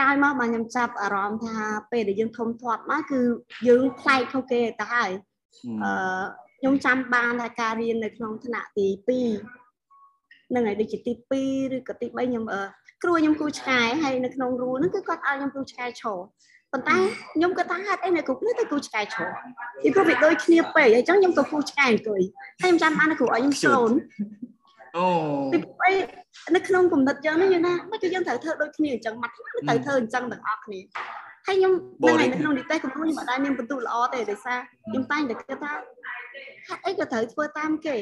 ក្រោយមកបាទខ្ញុំចាប់អារម្មណ៍ថាពេលដែលយើងធំធាត់មកគឺយើងផ្លែកខុសគេទៅហើយអឺខ្ញុំចាំបានថាការរៀននៅក្នុងថ្នាក់ទី2នឹងហើយដូចជាទី2ឬក៏ទី3ខ្ញុំគ្រូខ្ញុំគូឆ្កែហើយនៅក្នុងរូហ្នឹងគឺគាត់ឲ្យខ្ញុំគូឆ្កែឈរប៉ុន្តែខ្ញុំក៏ថាហេតុអីនៅគ្រូនេះទៅគូឆ្កែឈរពីព្រោះវាដូចគ្នាពេកអញ្ចឹងខ្ញុំក៏គូឆ្កែអង្គុយហើយខ្ញុំចាំបានគ្រូឲ្យខ្ញុំសូន អូពីព្រោះនៅក្នុងគំនិតយើងនេះយើងថាមិនគឺយើងត្រូវធ្វើដូចគ្នាអញ្ចឹងមកត្រូវធ្វើអញ្ចឹងទាំងអស់គ្នាហើយខ្ញុំនៅក្នុងនីតិគំរូខ្ញុំអត់ដែលមានបន្ទុកល្អទេដោយសារខ្ញុំតែងតែគិតថាហេតុអីក៏ត្រូវធ្វើតាមគេ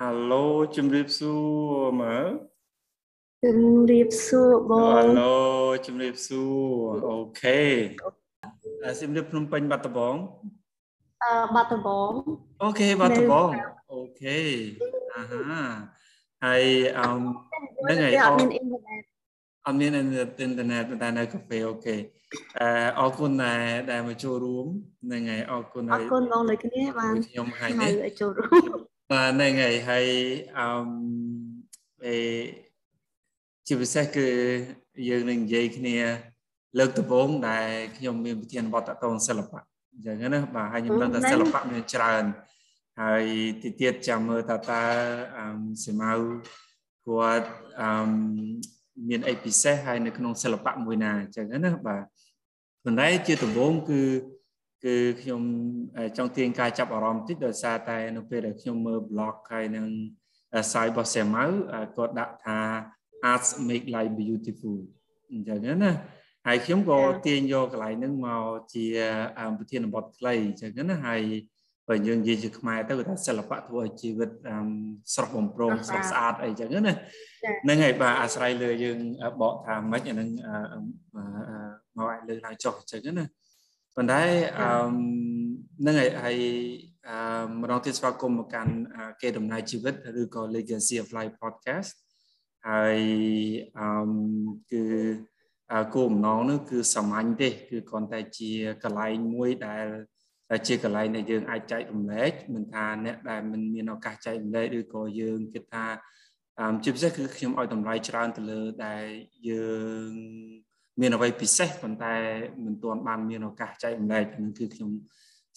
ហាឡូជំរាបសួរមើលជំរាបសួរបងហាឡូជំរាបសួរ okay ជំរាបភ្នំពេញបាត់ដំបងអឺបាត់ដំបង okay បាត់ដំបង okay អាហាហើយអឺហ្នឹងហើយអត់មានអ៊ីនធឺណិតអត់មានអ៊ីនធឺណិតតែនៅកាហ្វេ okay អឺអរគុណដែលដែលមកចូលរួមហ្នឹងហើយអរគុណអរគុណបងលើគ្នាបានខ្ញុំហើយនេះចូលរួមបាទហ្នឹងហើយហើយអឺអេជាពិសេសគឺយើងនឹងនិយាយគ្នា លើកដំបូងដែលខ្ញុំមានប្រធានបទតតងសិល្បៈអញ្ចឹងណាបាទហើយខ្ញុំដឹងថាសិល្បៈមានច្រើនហើយទីទៀតចាំមើលតើតើអឺសិមៅគាត់អឺមានអីពិសេសហើយនៅក្នុងសិល្បៈមួយណាអញ្ចឹងណាបាទប៉ុន្តែជាដំបូងគឺគឺខ្ញុំចង់ទាញការចាប់អារម្មណ៍តិចដោយសារតែនៅពេលដែលខ្ញុំមើល blog ហើយនឹង site របស់សែម៉ៅគាត់ដាក់ថា arts make life beautiful អញ្ចឹងណា ហើយខ្ញុំក៏ទាញយកកន្លែងហ្នឹងមកជាប្រធានបទខ្លីអញ្ចឹងណាហើយបើយើងនិយាយជាខ្មែរទៅថាសិល្បៈធ្វើឲ្យជីវិតស្រស់បំព្រងស្រស់ស្អាតអីចឹងណាហ្នឹងហើយបាទអាស្រ័យលើយើងបកថាម៉េចអាហ្នឹងមកឲ្យលើកឡើងចុះចឹងណាប៉ុន្តែអឺហ្នឹងហើយហើយអឺម្ដងទៀតស្វាគមន៍មកកាន់គេដំណើរជីវិតឬក៏ Legacy of Life podcast ហើយអឺគឺ គោលបំណងនោះគឺសាមញ្ញទេ គឺគ្រាន់តែជាកន្លែងមួយដែលជាកន្លែងដែលយើងអាចចែករំលែកមិនថាអ្នកដែលមិនមានឱកាសចែករំលែកឬក៏យើងគិតថាជាពិសេសគឺខ្ញុំឲ្យតម្លៃច្រើនទៅលើដែលយើងមានអ្វីពិសេសប៉ុន្តែមិនទាន់បានមានឱកាសចែករំលែកនឹងគឺខ្ញុំ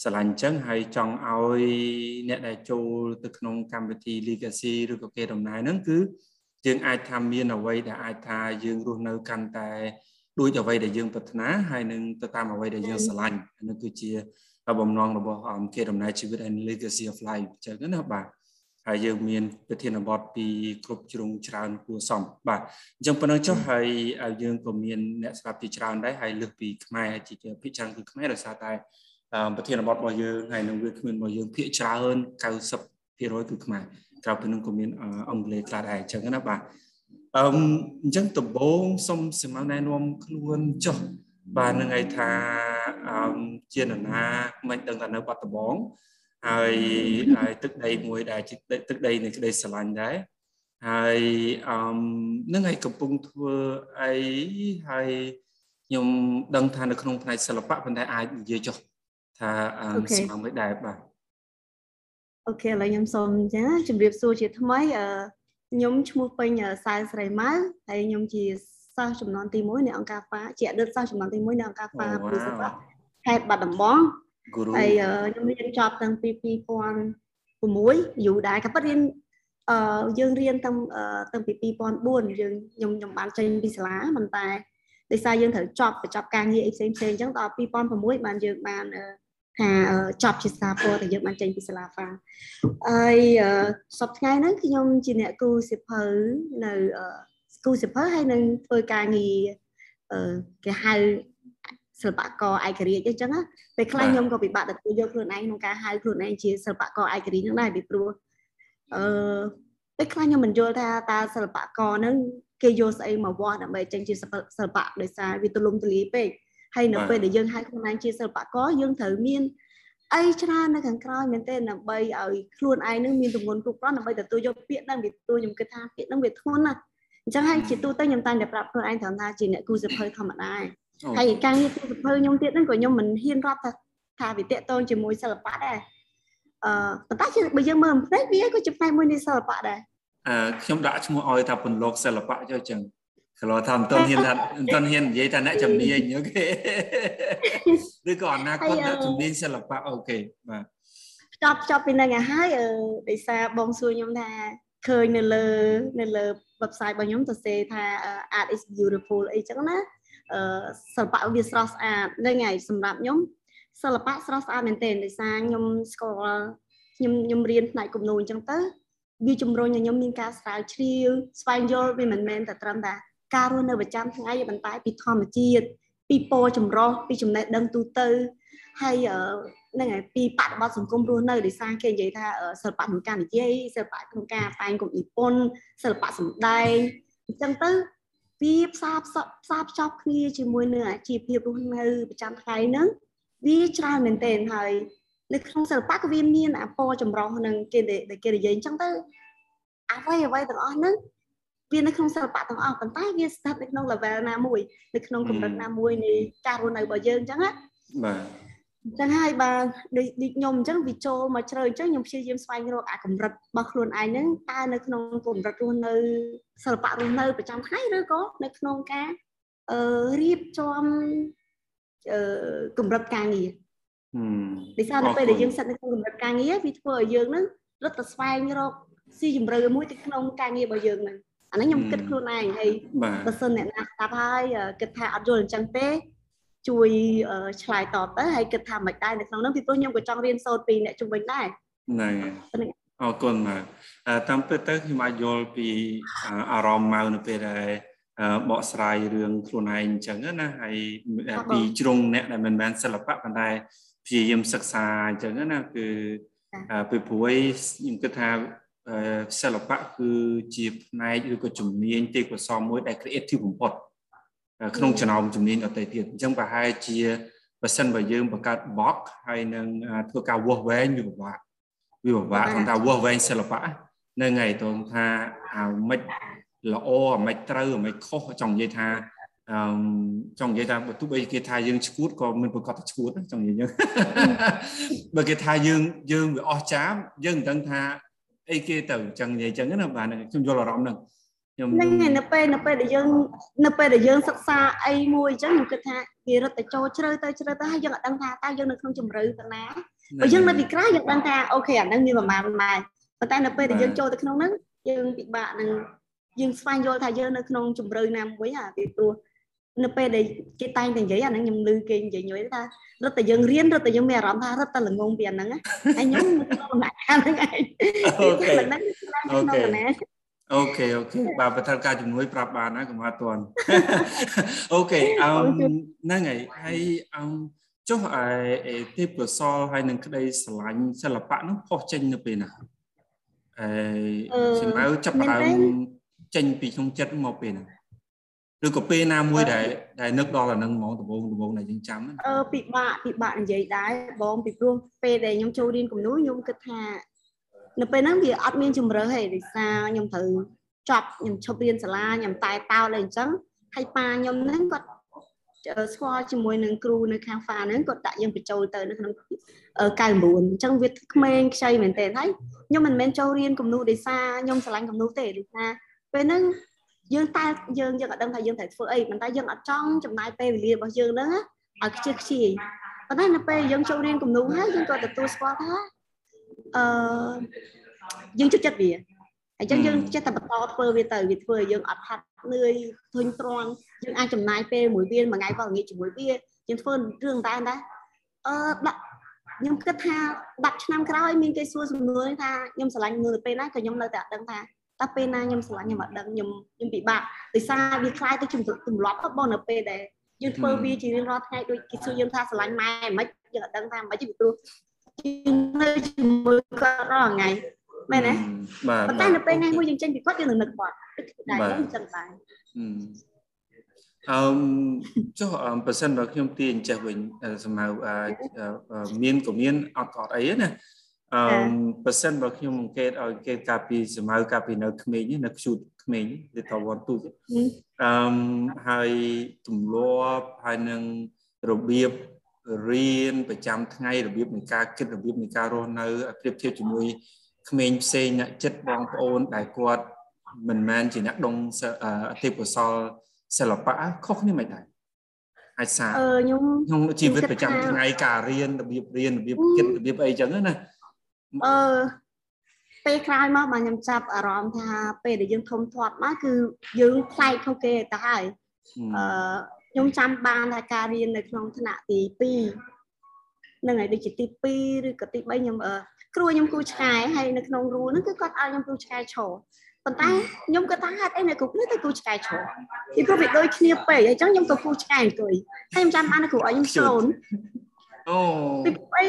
ស្រឡាញ់អញ្ចឹងហើយចង់ឲ្យអ្នកដែលចូលទៅក្នុងកម្មវិធី Legacy ឬក៏គេដំណើរហ្នឹងគឺ យើងអាចថាមានអ្វីដែលអាចថាយើងរស់នៅកាន់តែដូចអ្វីដែលយើងប្រាថ្នាហើយនឹងទៅតាមអ្វីដែលយើងស្រឡាញ់នោះគឺជាបំណងរបស់គេដំណើរជីវិត and legacy of life អញ្ចឹងណាបាទហើយយើងមានប្រធានបទពីគ្រប់ជ្រុងច្រើនគួរសមបាទអញ្ចឹងប៉ុណ្ណឹងចុះហើយយើងក៏មានអ្នកស្ដាប់ជាច្រើនដែរហើយលើសពីខ្មែរជាភាគច្រើនគឺខ្មែរដោយសារតែប្រធានបទរបស់យើងហើយនឹងវាគ្មានរបស់យើងភាគច្រើន90%គឺខ្មែរ ក្រៅពីនឹងក៏មានអង់គ្លេសខ្លះដែរអញ្ចឹងណាបាទអឺអញ្ចឹងដំបូងសូមសម្រាប់ណែនាំខ្លួនចុះបាទនឹងឲ្យថាអឺជានរណាមិនដឹងថានៅបាត់ដំបងហើយហើយទឹកដីមួយដែលជាទឹកដីនៃក្តីស្រឡាញ់ដែរហើយអឺនឹងឲ្យកំពុងធ្វើអីហើយខ្ញុំដឹងថានៅក្នុងផ្នែកសិល្បៈប៉ុន្តែអាចនិយាយចុះថាអឺសម្រាប់មិនដែរបាទ អូខេឥឡូវខ្ញុំសូមចាជម្រាបសួរជាថ្មីអឺខ្ញុំឈ្មោះពេញសៅស្រីម៉ៅហើយខ្ញុំជាសិស្សចំនួនទី1នៃអង្គការហ្វាជាអតីតសិស្សចំនួនទី1នៃអង្គការហ្វាពុសិបខេត្តបាត់ដំបងហើយខ្ញុំរៀនចប់តាំងពី2006យូរដែរក៏ប៉ិតរៀនអឺយើងរៀនតាំងតាំងពី2004យើងខ្ញុំខ្ញុំបានចេញពីសាលាប៉ុន្តែដោយសារយើងត្រូវចប់បញ្ចប់ការងារអីផ្សេងផ្សេងអញ្ចឹងដល់2006បានយើងបាន ថាចប់ជាសាពរតែយើងបានចេញពីសាលាហ្វាហើយសប្តាហ៍ហ្នឹងខ្ញុំជាអ្នកគូសិភៅនៅគូសិភៅហើយនឹងធ្វើការងារគេហៅសិល្បករឯករាជ្យអញ្ចឹងណាពេលខ្លះខ្ញុំក៏ពិបាកទទួលយកខ្លួនឯងក្នុងការហៅខ្លួនឯងជាសិល្បករឯករាជ្យហ្នឹងដែរពីព្រោះអឺពេលខ្លះខ្ញុំមិនយល់ថាតើសិល្បករហ្នឹងគេយកស្អីមកវាស់ដើម្បីចេញជាសិល្បៈដោយសារវាទូលំទូលាយពេក ហើយនៅពេលដែលយើងហៅខ្លួនឯងជាសិល្បករយើងត្រូវមានអីច្រើននៅខាងក្រោយមែនទេដើម្បីឲ្យខ្លួនឯងនឹងមានទម្ងន់គ្រប់គ្រាន់ដើម្បីទទួលយកពាក្យហ្នឹងពីព្រោះខ្ញុំគិតថាពាក្យហ្នឹងវាធ្ងន់ណាស់អញ្ចឹងហើយជាទូទៅខ្ញុំតែងតែប្រាប់ខ្លួនឯងត្រឹមថាជាអ្នកគូសភៅធម្មតាហើយការងារគូសភៅខ្ញុំទៀតហ្នឹងក៏ខ្ញុំមិនហ៊ានរាប់ថាថាវាតកតងជាមួយសិល្បៈដែរអឺប៉ុន្តែបើយើងមើលផ្នែកវាក៏ជាផ្នែកមួយនៃសិល្បៈដែរអឺខ្ញុំដាក់ឈ្មោះឲ្យថាពន្លកសិល្បៈចុះចឹង គីឡូថាមិនទាន់ហ៊ានថាមិនទាន់ហ៊ាននិយាយថាអ្នកជំនាញអូខេឬក៏អនាគតអ្នកជំនាញសិល្បៈអូខេបាទចប់ចប់ពីនឹងហើយដោយសារបងសួរខ្ញុំថាឃើញនៅលើនៅលើ website របស់ខ្ញុំទៅសេថា art is beautiful អីចឹងណាអឺសិល្បៈវាស្រស់ស្អាតហ្នឹងហើយសម្រាប់ខ្ញុំសិល្បៈស្រស់ស្អាតមែនទែនដោយសារខ្ញុំស្គាល់ខ្ញុំខ្ញុំរៀនផ្នែកគំនូរអញ្ចឹងទៅវាជំរុញឲ្យខ្ញុំមានការស្រាវជ្រាវស្វែងយល់វាមិនមែនតែត្រឹមតែ ការរស់នៅប្រចាំថ្ងៃប៉ុន្តែពីធម្មជាតិពីពណ៌ចម្រុះពីចំណេះដឹងទូទៅហើយហ្នឹងហើយពីបរិបទសង្គមរស់នៅដោយសារគេនិយាយថាសិល្បៈក្នុងការនិយាយសិល្បៈក្នុងការតែងគុំនិពន្ធសិល្បៈសម្ដែងអញ្ចឹងទៅវាផ្សារផ្សារភ្ជាប់គ្នាជាមួយនឹងអាជីវភាពរស់នៅប្រចាំថ្ងៃហ្នឹងវាច្រើនមែនទែនហើយនៅក្នុងសិល្បៈក៏វាមានអាពណ៌ចម្រុះនឹងគេដែលគេនិយាយអញ្ចឹងទៅអ្វីអ្វីទាំងអស់ហ្នឹង វានៅក្នុងសិល្បៈទាំងអស់ប៉ុន្តែវាស្ថិតនៅក្នុង level ណាមួយនៅក្នុងកម្រិតណាមួយនៃការរស់នៅរបស់យើងអញ្ចឹងណាបាទចឹងហើយបើដូចខ្ញុំអញ្ចឹងវាចូលមកជ្រៅអញ្ចឹងខ្ញុំព្យាយាមស្វែងរកអាកម្រិតរបស់ខ្លួនឯងហ្នឹងតើនៅក្នុងកម្រិតរស់នៅសិល្បៈរស់នៅប្រចាំថ្ងៃឬក៏នៅក្នុងការអឺរៀបចំអឺកម្រិតការងារដោយសារនៅពេលដែលយើងសិតនៅក្នុងកម្រិតការងារវាធ្វើឲ្យយើងហ្នឹងរត់ទៅស្វែងរកស៊ីជម្រៅមួយទៅក្នុងការងាររបស់យើងហ្នឹង អានេះខ្ញុំគិតខ្លួនឯងហើយបើសិនអ្នកណាស្ដាប់ហើយគិតថាអត់យល់អញ្ចឹងទេជួយឆ្លើយតបទៅហើយគិតថាមិនដែរនៅក្នុងនោះពីព្រោះខ្ញុំក៏ចង់រៀនសូត្រពីអ្នកជំនាញដែរហ្នឹងអរគុណមកតាមពិតទៅខ្ញុំអាចយល់ពីអារម្មណ៍មកនៅពេលដែលបកស្រាយរឿងខ្លួនឯងអញ្ចឹងណាហើយពីជ្រុងអ្នកដែលមិនមែនសិល្បៈប៉ុន្តែព្យាយាមសិក្សាអញ្ចឹងណាគឺពីព្រួយខ្ញុំគិតថា សិល្បៈគឺជាផ្នែកឬក៏ជំនាញទេពកោសល្យមួយដែល creative បំផុតក្នុងចំណោមជំនាញដទៃទៀតអញ្ចឹងប្រហែលជាបើសិនបើយើងបង្កើត box ហើយនឹងធ្វើការវាស់វែងវាពិបាកវាពិបាកគាត់ថាវាស់វែងសិល្បៈនឹងហើយតោះថាអាមិនល្អអាមិនត្រូវអាមិនខុសចង់និយាយថាអឺចង់និយាយថាបើទោះបីគេថាយើងឈួតក៏មិនប្រកាសថាឈួតចង់និយាយអញ្ចឹងបើគេថាយើងយើងវាអស់ចាមយើងមិនដឹងថា អីគេទៅអញ្ចឹងនិយាយអញ្ចឹងណាបាទខ្ញុំយល់អារម្មណ៍ហ្នឹងខ្ញុំហ្នឹងហើយនៅពេលនៅពេលដែលយើងនៅពេលដែលយើងសិក្សាអីមួយអញ្ចឹងខ្ញុំគិតថាវារត់ទៅចូលជ្រៅទៅជ្រៅទៅហើយយើងអត់ដឹងថាតើយើងនៅក្នុងជំរឿទៅណាបើយើងនៅពីក្រៅយើងដឹងថាអូខេអាហ្នឹងមានប្រមាណម៉ែប៉ុន្តែនៅពេលដែលយើងចូលទៅក្នុងហ្នឹងយើងពិបាកនឹងយើងស្វែងយល់ថាយើងនៅក្នុងជំរឿណាមួយអាពីព្រោះ នៅពេលដែលគេតែងតែនិយាយអាហ្នឹងខ្ញុំឮគេនិយាយញយថារត់តែយើងរៀនរត់តែយើងមានអារម្មណ៍ថារត់តែល្ងងពីអាហ្នឹងហើយខ្ញុំក្នុងដំណាក់កាលហ្នឹងឯង okay okay okay okay បាទបើត្រូវការជំនួយប្រាប់បានណាកុំអត់ទាន់ okay អឺហ្នឹងហើយហើយអឺចុះអេទេពកោសលហើយនឹងក្តីស្រឡាញ់សិល្បៈនោះផុសចេញនៅពេលណាអេម៉ៅចាប់ដើមចេញពីក្នុងចិត្តមកពេលណា ឬក៏ពេលណាមួយដែលដែលនឹកដល់អានឹងហ្មងដំបូងដំបូងដែលយើងចាំអឺពិបាកពិបាកនិយាយដែរបងពីព្រោះពេលដែលខ្ញុំចូលរៀនគំនូរខ្ញុំគិតថានៅពេលហ្នឹងវាអត់មានជំរើសទេដោយសារខ្ញុំត្រូវចប់ខ្ញុំឈប់រៀនសាលាខ្ញុំតែតោអីអញ្ចឹងហើយប៉ាខ្ញុំហ្នឹងគាត់ស្គាល់ជាមួយនឹងគ្រូនៅខាងហ្វាហ្នឹងគាត់ដាក់យើងបញ្ចូលទៅនៅក្នុង99អញ្ចឹងវាក្មេងខ្ចីមែនទែនហើយខ្ញុំមិនមែនចូលរៀនគំនូរដោយសារខ្ញុំស្រឡាញ់គំនូរទេដូចថាពេលហ្នឹង យើងតែយើងយើងអត់ដឹងថាយើងត្រូវធ្វើអីប៉ុន្តែយើងអត់ចង់ចំណាយពេលវេលារបស់យើងហ្នឹងឲ្យខ្ជិះខ្ជាយប៉ុន្តែនៅពេលយើងចូលរៀនគំនូរហើយយើងក៏ទទួលស្គាល់ថាអឺយើងចិត្តចិត្តវាអញ្ចឹងយើងចេះតែបន្តធ្វើវាទៅវាធ្វើឲ្យយើងអត់ហាត់នឿយធុញទ្រាន់យើងអាចចំណាយពេលមួយវាមួយថ្ងៃក៏ងាកជាមួយវាយើងធ្វើរឿងតែដែរអឺដាក់ខ្ញុំគិតថា10ឆ្នាំក្រោយមានគេសួរសំណួរថាខ្ញុំស្រឡាញ់មើលពេលណាក៏ខ្ញុំនៅតែអត់ដឹងថា តើពេលណាខ្ញុំស្រឡាញ់ខ្ញុំអត់ដឹងខ្ញុំខ្ញុំពិបាកដោយសារវាคล้ายទៅជំទម្លាប់បងនៅពេលដែលយើងធ្វើវាជារៀងរាល់ថ្ងៃដូចគេសួរយើងថាស្រឡាញ់ម៉ែមិនយើងអត់ដឹងថាមិនពីព្រោះយើងនៅជាមួយគាត់រាល់ថ្ងៃមែនទេបាទប៉ុន្តែនៅពេលថ្ងៃមួយយើងចេញពីគាត់យើងនឹងនឹកគាត់ដែរអញ្ចឹងដែរអឺចុះបើសិនបើខ្ញុំទាញចេះវិញសម្ៅមានក៏មានអត់ក៏អត់អីណា អឺបើសិនបើខ្ញុំអង្កេតឲ្យគេកាពីសម្ៅកាពីនៅក្មេងនៅខ្ជូតក្មេងទៅតវ៉ាន់ទូអឺហើយទម្លាប់ហើយនឹងរបៀបរៀនប្រចាំថ្ងៃរបៀបនៃការគិតរបៀបនៃការរស់នៅប្រៀបធៀបជាមួយក្មេងផ្សេងអ្នកចិត្តបងប្អូនដែលគាត់មិនមែនជាអ្នកដងទេពកោសលសិល្បៈខុសគ្នាមិនដែរអាចសាអឺខ្ញុំក្នុងជីវិតប្រចាំថ្ងៃការរៀនរបៀបរៀនរបៀបគិតរបៀបអីចឹងណា អឺពេលក្រោយមកបាទខ្ញុំចាប់អារម្មណ៍ថាពេលដែលយើងធំធាត់មកគឺយើងប្លែកខុសគេទៅហើយអឺខ្ញុំចាំបានថាការរៀននៅក្នុងថ្នាក់ទី2នឹងហើយដូចជាទី2ឬក៏ទី3ខ្ញុំគ្រូខ្ញុំគូឆ្កែហើយនៅក្នុងរូហ្នឹងគឺគាត់ឲ្យខ្ញុំគូឆ្កែឈរប៉ុន្តែខ្ញុំក៏ថាហេតុអីនៅគ្រប់នេះទៅគូឆ្កែឈរពីព្រោះវាដូចគ្នាពេកអញ្ចឹងខ្ញុំក៏គូឆ្កែអង្គុយហើយខ្ញុំចាំបានគ្រូឲ្យខ្ញុំស្លូន អូពីព្រោះ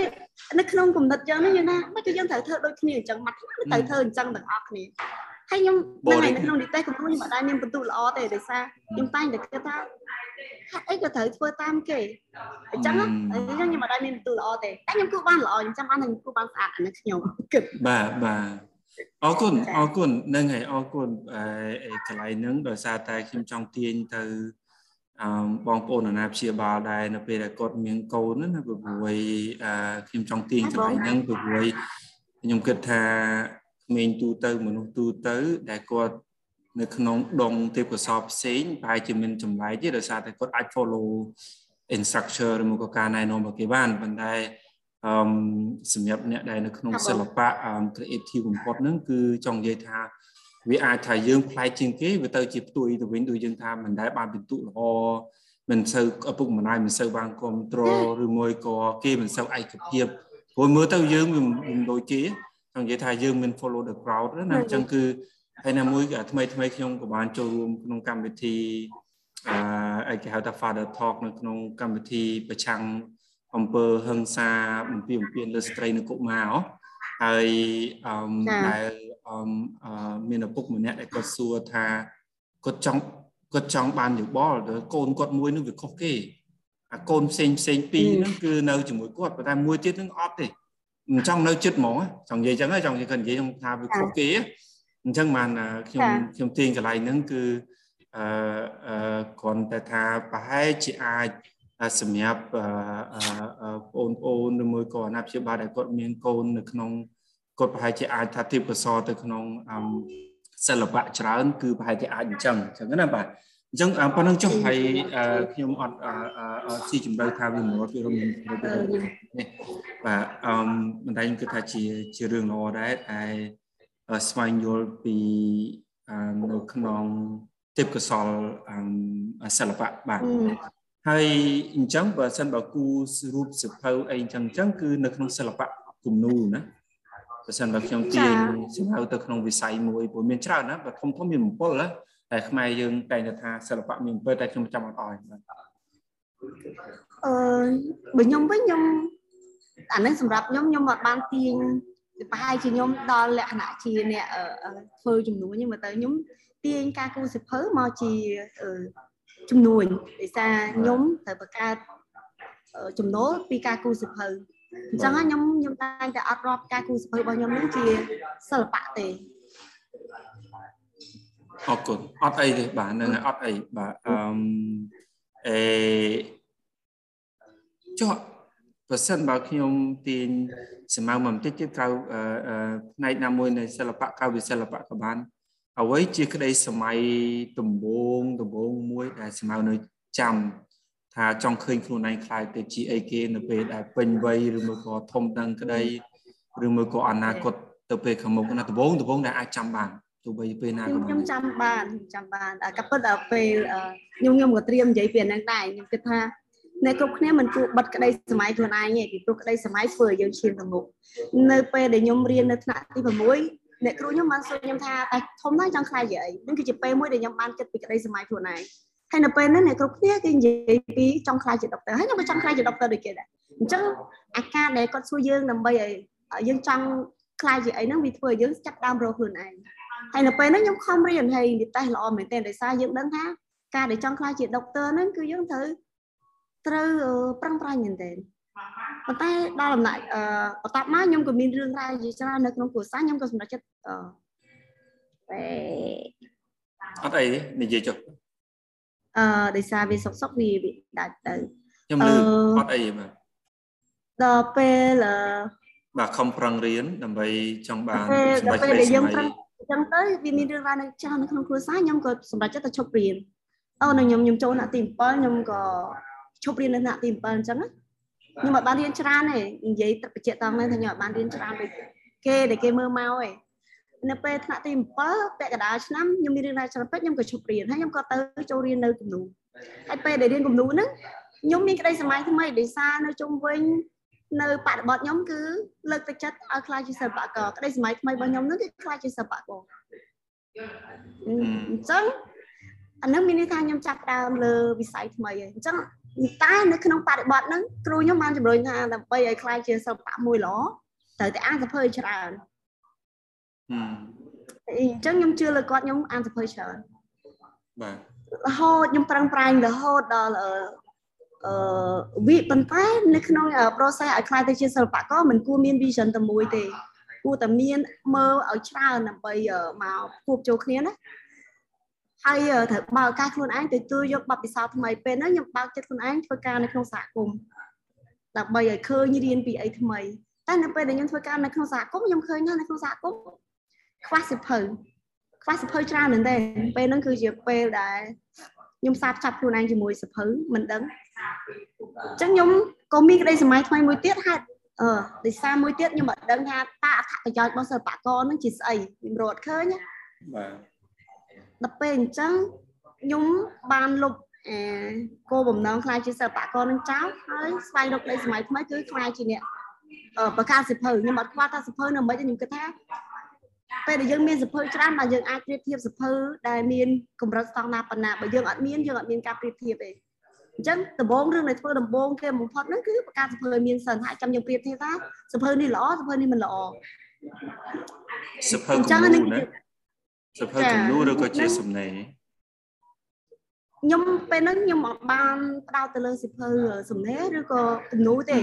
នៅក្នុងគំនិតយើងនេះយើងថាមិនគឺយើងត្រូវធ្វើដូចគ្នាអញ្ចឹងមកត្រូវធ្វើអញ្ចឹងទាំងអស់គ្នាហើយខ្ញុំនៅក្នុងនិទេសគំនូខ្ញុំអត់ដែរមានបន្ទុកល្អទេដោយសារខ្ញុំតែងតែគិតថាហេតុអីក៏ត្រូវធ្វើតាមគេអញ្ចឹងអញ្ចឹងខ្ញុំអត់ដែរមានបន្ទុកល្អទេតែខ្ញុំគូបានល្អខ្ញុំចាំបានខ្ញុំគូបានស្អាតអានេះខ្ញុំគិតបាទបាទអរគុណអរគុណនឹងហើយអរគុណអឺកន្លែងហ្នឹងដោយសារតែខ្ញុំចង់ទាញទៅ អឺបងប្អូនអាណាព្យាបាលដែរនៅពេលដែលគាត់មានកូនណាព្រោះអឺខ្ញុំចង់ទាញកន្លែងហ្នឹងព្រោះខ្ញុំគិតថាក្មេងទូទៅមនុស្សទូទៅដែលគាត់នៅក្នុងដងទេពកោសល្យផ្សេងប្រហែលជាមានចម្លែកទេដោយសារតែគាត់អាច follow instructor ឬមកក៏ការណែនាំរបស់គេបានប៉ុន្តែអឺសម្រាប់អ្នកដែលនៅក្នុងសិល្បៈ creative បំផុតហ្នឹងគឺចង់និយាយថា វាអាចថាយើងប្លែកជាងគេវាទៅជាផ្ទុយទៅវិញដូចយើងថាមិនដែលបានពិន្ទុល្អមិនសូវឪពុកម្ដាយមិនសូវបានគ្រប់គ្រងឬមួយក៏គេមិនសូវឯកភាពព្រោះមើលទៅយើងវាមិនដូចគេចង់និយាយថាយើងមាន follow the crowd ណាអញ្ចឹងគឺហើយណាមួយថ្មីថ្មីខ្ញុំក៏បានចូលរួមក្នុងកម្មវិធីអឺគេហៅថា Father Talk នៅក្នុងកម្មវិធីប្រឆាំងអំពើហិង្សាបំពីបំពីលើស្ត្រីនិងកុមារហើយអឺដែលអឺ មានឪពុកម្នាក់ដែលគាត់សួរថាគាត់ចង់គាត់ចង់បានយោបល់ទៅកូនគាត់មួយនឹងវាខុសគេអាកូនផ្សេងផ្សេងពីរហ្នឹងគឺនៅជាមួយគាត់ប៉ុន្តែមួយទៀតហ្នឹងអត់ទេមិនចង់នៅចិត្តហ្មងចង់និយាយចឹងចង់និយាយគាត់និយាយខ្ញុំថាវាខុសគេអញ្ចឹងបានខ្ញុំខ្ញុំទាញកន្លែងហ្នឹងគឺអឺគ្រាន់តែថាប្រហែលជាអាចសម្រាប់បងប្អូនឬមួយក៏អាណាព្យាបាលដែលគាត់មានកូននៅក្នុង គាត់ប្រហែលជាអាចថាទីបសរទៅក្នុងសិល្បៈច្រើន គឺប្រហែលជាអាចអញ្ចឹងអញ្ចឹងណាបាទអញ្ចឹងប៉ុណ្្នឹងចុះហើយខ្ញុំអត់ស៊ីជម្រៅថាវាមួយពីរំនេះបាទអឺមិនតែខ្ញុំគិតថាជាជារឿងល្អដែរតែស្វែងយល់ពីនៅក្នុងទេពកោសលសិល្បៈបាទហើយអញ្ចឹងបើសិនបើគូរូបសិភៅអីអញ្ចឹងអញ្ចឹងគឺនៅក្នុងសិល្បៈគំនូរណា បើសិនបើខ្ញុំទាញសិភៅទៅក្នុងវិស័យមួយព្រោះមានច្រើនណាបើធំធំមាន7ណាតែខ្មែរយើងតែងតែថាសិល្បៈមាន7តែខ្ញុំចាំអត់អស់បាទអឺបើខ្ញុំវិញខ្ញុំអានេះសម្រាប់ខ្ញុំខ្ញុំអត់បានទាញប្រហែលជាខ្ញុំដល់លក្ខណៈជាអ្នកធ្វើចំនួនហ្នឹងមើលទៅខ្ញុំទាញការគូសិភៅមកជាចំនួនដោយសារខ្ញុំត្រូវបង្កើតចំណូលពីការគូសិភៅ អញ្ចឹងខ្ញុំខ្ញុំតែងតែអត់រាប់ការគូសិភៅរបស់ខ្ញុំនឹងជាសិល្បៈទេអរគុណអត់អីទេបាទនឹងអត់អីបាទអឺអេចុះបើសិនបើខ្ញុំទាញសម្ៅមកបន្តិចទៀតក្រៅផ្នែកណាមួយនៃសិល្បៈក្រៅវិសិល្បៈក៏បានអ្វីជាក្តីសម័យដំបងដំបងមួយដែលស្មៅនៅចាំ ថាចង់ឃើញខ្លួនឯងខ្លាយទៅជាអីគេនៅពេលដែលពេញវ័យឬមួយក៏ធំដឹងក្តីឬមួយក៏អនាគតទៅពេលខាងមុខណាដំបងដំបងដែលអាចចាំបានទោះបីពេលណាក៏ខ្ញុំចាំបានចាំបានក៏ពិតដល់ពេលខ្ញុំខ្ញុំក៏ត្រៀមនិយាយពីហ្នឹងដែរខ្ញុំគិតថាអ្នកគ្រប់គ្នាមិនគួរបិទក្តីសម័យខ្លួនឯងទេពីព្រោះក្តីសម័យធ្វើឲ្យយើងឈានទៅមុខនៅពេលដែលខ្ញុំរៀននៅថ្នាក់ទី6អ្នកគ្រូខ្ញុំបានសួរខ្ញុំថាតែធំណាស់ចង់ខ្លាយជាអីនឹងគឺជាពេលមួយដែលខ្ញុំបានគិតពីក្តីសម័យខ្លួនឯង ហើយនៅពេលហ្នឹងអ្នកគ្រប់គ្នាគេនិយាយពីចង់ខ្លាយជាដុកទ័រហើយខ្ញុំក៏ចង់ខ្លាយជាដុកទ័រដូចគេដែរអញ្ចឹងអាការដែលគាត់សួរយើងដើម្បីឲ្យយើងចង់ខ្លាយជាអីហ្នឹងវាធ្វើឲ្យយើងចាប់ដើមរកខ្លួនឯងហើយនៅពេលហ្នឹងខ្ញុំខំរៀនហើយនិយាយល្អមែនទែនដោយសារយើងដឹងថាការដែលចង់ខ្លាយជាដុកទ័រហ្នឹងគឺយើងត្រូវត្រូវប្រឹងប្រែងមែនទែនប៉ុន្តែដល់ដំណាក់អឺបន្ទាប់មកខ្ញុំក៏មានរឿងរ៉ាវជាច្រើននៅក្នុងគ្រួសារខ្ញុំក៏សម្រេចចិត្តអឺអត់អីនិយាយចុះ អឺដោយសារវាសុកសុកវាដាច់ទៅខ្ញុំលឺអត់អីបាទដល់ពេលបាទខំប្រឹងរៀនដើម្បីចង់បានសម្រាប់ពេលដែលយើងប្រឹងអញ្ចឹងទៅវាមានរឿងរ៉ាវនៅច្រើននៅក្នុងគ្រួសារខ្ញុំក៏សម្រេចចិត្តទៅឈប់រៀនអូនៅខ្ញុំខ្ញុំចូលថ្នាក់ទី7ខ្ញុំក៏ឈប់រៀននៅថ្នាក់ទី7អញ្ចឹងខ្ញុំអត់បានរៀនច្រើនទេនិយាយទឹកបញ្ជាក់តាមហ្នឹងថាខ្ញុំអត់បានរៀនច្រើនដូចគេដែលគេមើលមកឯង នៅពេលថ្នាក់ទី7ពាក់កណ្ដាលឆ្នាំខ្ញុំមានរឿងរ៉ាវច្រើនពេកខ្ញុំក៏ឈប់រៀនហើយខ្ញុំក៏ទៅចូលរៀននៅគំនូហើយពេលដែលរៀនគំនូហ្នឹងខ្ញុំមានក្តីសម័យថ្មីដោយសារនៅជុំវិញនៅបរិបទខ្ញុំគឺលើកទឹកចិត្តឲ្យខ្លាចជាសិល្បករក្តីសម័យថ្មីរបស់ខ្ញុំហ្នឹងគឺខ្លាចជាសិល្បករអញ្ចឹងអានឹងមានន័យថាខ្ញុំចាប់ដើមលើវិស័យថ្មីហើយអញ្ចឹងតែនៅក្នុងបរិបទហ្នឹងគ្រូខ្ញុំបានជំរុញថាដើម្បីឲ្យខ្លាចជាសិល្បៈមួយល្អត្រូវតែអានសភើច្រើន អញ្ចឹងខ្ញុំជឿលើគាត់ខ្ញុំអានសភើច្រើនបាទរហូតខ្ញុំប្រឹងប្រែងរហូតដល់អឺវិប៉ុន្តែនៅក្នុង process ឲ្យខ្លាយទៅជាសិល្បករមិនគួរមាន vision តែមួយទេគួរតែមានមើលឲ្យច្រើនដើម្បីមកគួបចូលគ្នាណាហើយត្រូវបើកការខ្លួនឯងទៅទួយកបទពិសោធន៍ថ្មីពេលហ្នឹងខ្ញុំបើកចិត្តខ្លួនឯងធ្វើការនៅក្នុងសហគមន៍ដើម្បីឲ្យឃើញរៀនពីអីថ្មីតែនៅពេលដែលខ្ញុំធ្វើការនៅក្នុងសហគមន៍ខ្ញុំឃើញថានៅក្នុងសហគមន៍ ខ្វះសិភៅខ្វះសិភៅច្រើនមែនទេពេលហ្នឹងគឺជាពេលដែលខ្ញុំសាបចាប់ខ្លួនឯងជាមួយសិភៅមិនដឹងអញ្ចឹងខ្ញុំក៏មានក្តីសម័យថ្មីមួយទៀតហេតុអឺដោយសារមួយទៀតខ្ញុំមិនដឹងថាតើអត្ថប្រយោជន៍របស់សិល្បករហ្នឹងជាស្អីខ្ញុំរត់ឃើញបាទដល់ពេលអញ្ចឹងខ្ញុំបានលុបអឺគោលបំណងខ្លាចជាសិល្បករនឹងចោលហើយស្វែងរកក្តីសម័យថ្មីគឺខ្លាចជាអ្នកបង្កើតសិភៅខ្ញុំអត់ខ្វល់ថាសិភៅនៅមិនខ្ញុំគិតថា ពេលដែលយើងមានសិភៅច្រើនបើយើងអាចប្រៀបធៀបសិភៅដែលមានកម្រិតស្តង់ដារប៉ុណ្ណាបើយើងអត់មានយើងអត់មានការប្រៀបធៀបទេអញ្ចឹងដំបូងរឿងដែលធ្វើដំបូងគេបំផុតហ្នឹងគឺបង្កើតសិភៅឲ្យមានសិនហើយចាំយើងប្រៀបធៀបថាសិភៅនេះល្អសិភៅនេះមិនល្អសិភៅគំនូណាសិភៅគំនូឬក៏ជាសំណេរខ្ញុំពេលហ្នឹងខ្ញុំអត់បានផ្ដោតទៅលើសិភៅសំណេរឬក៏គំនូទេ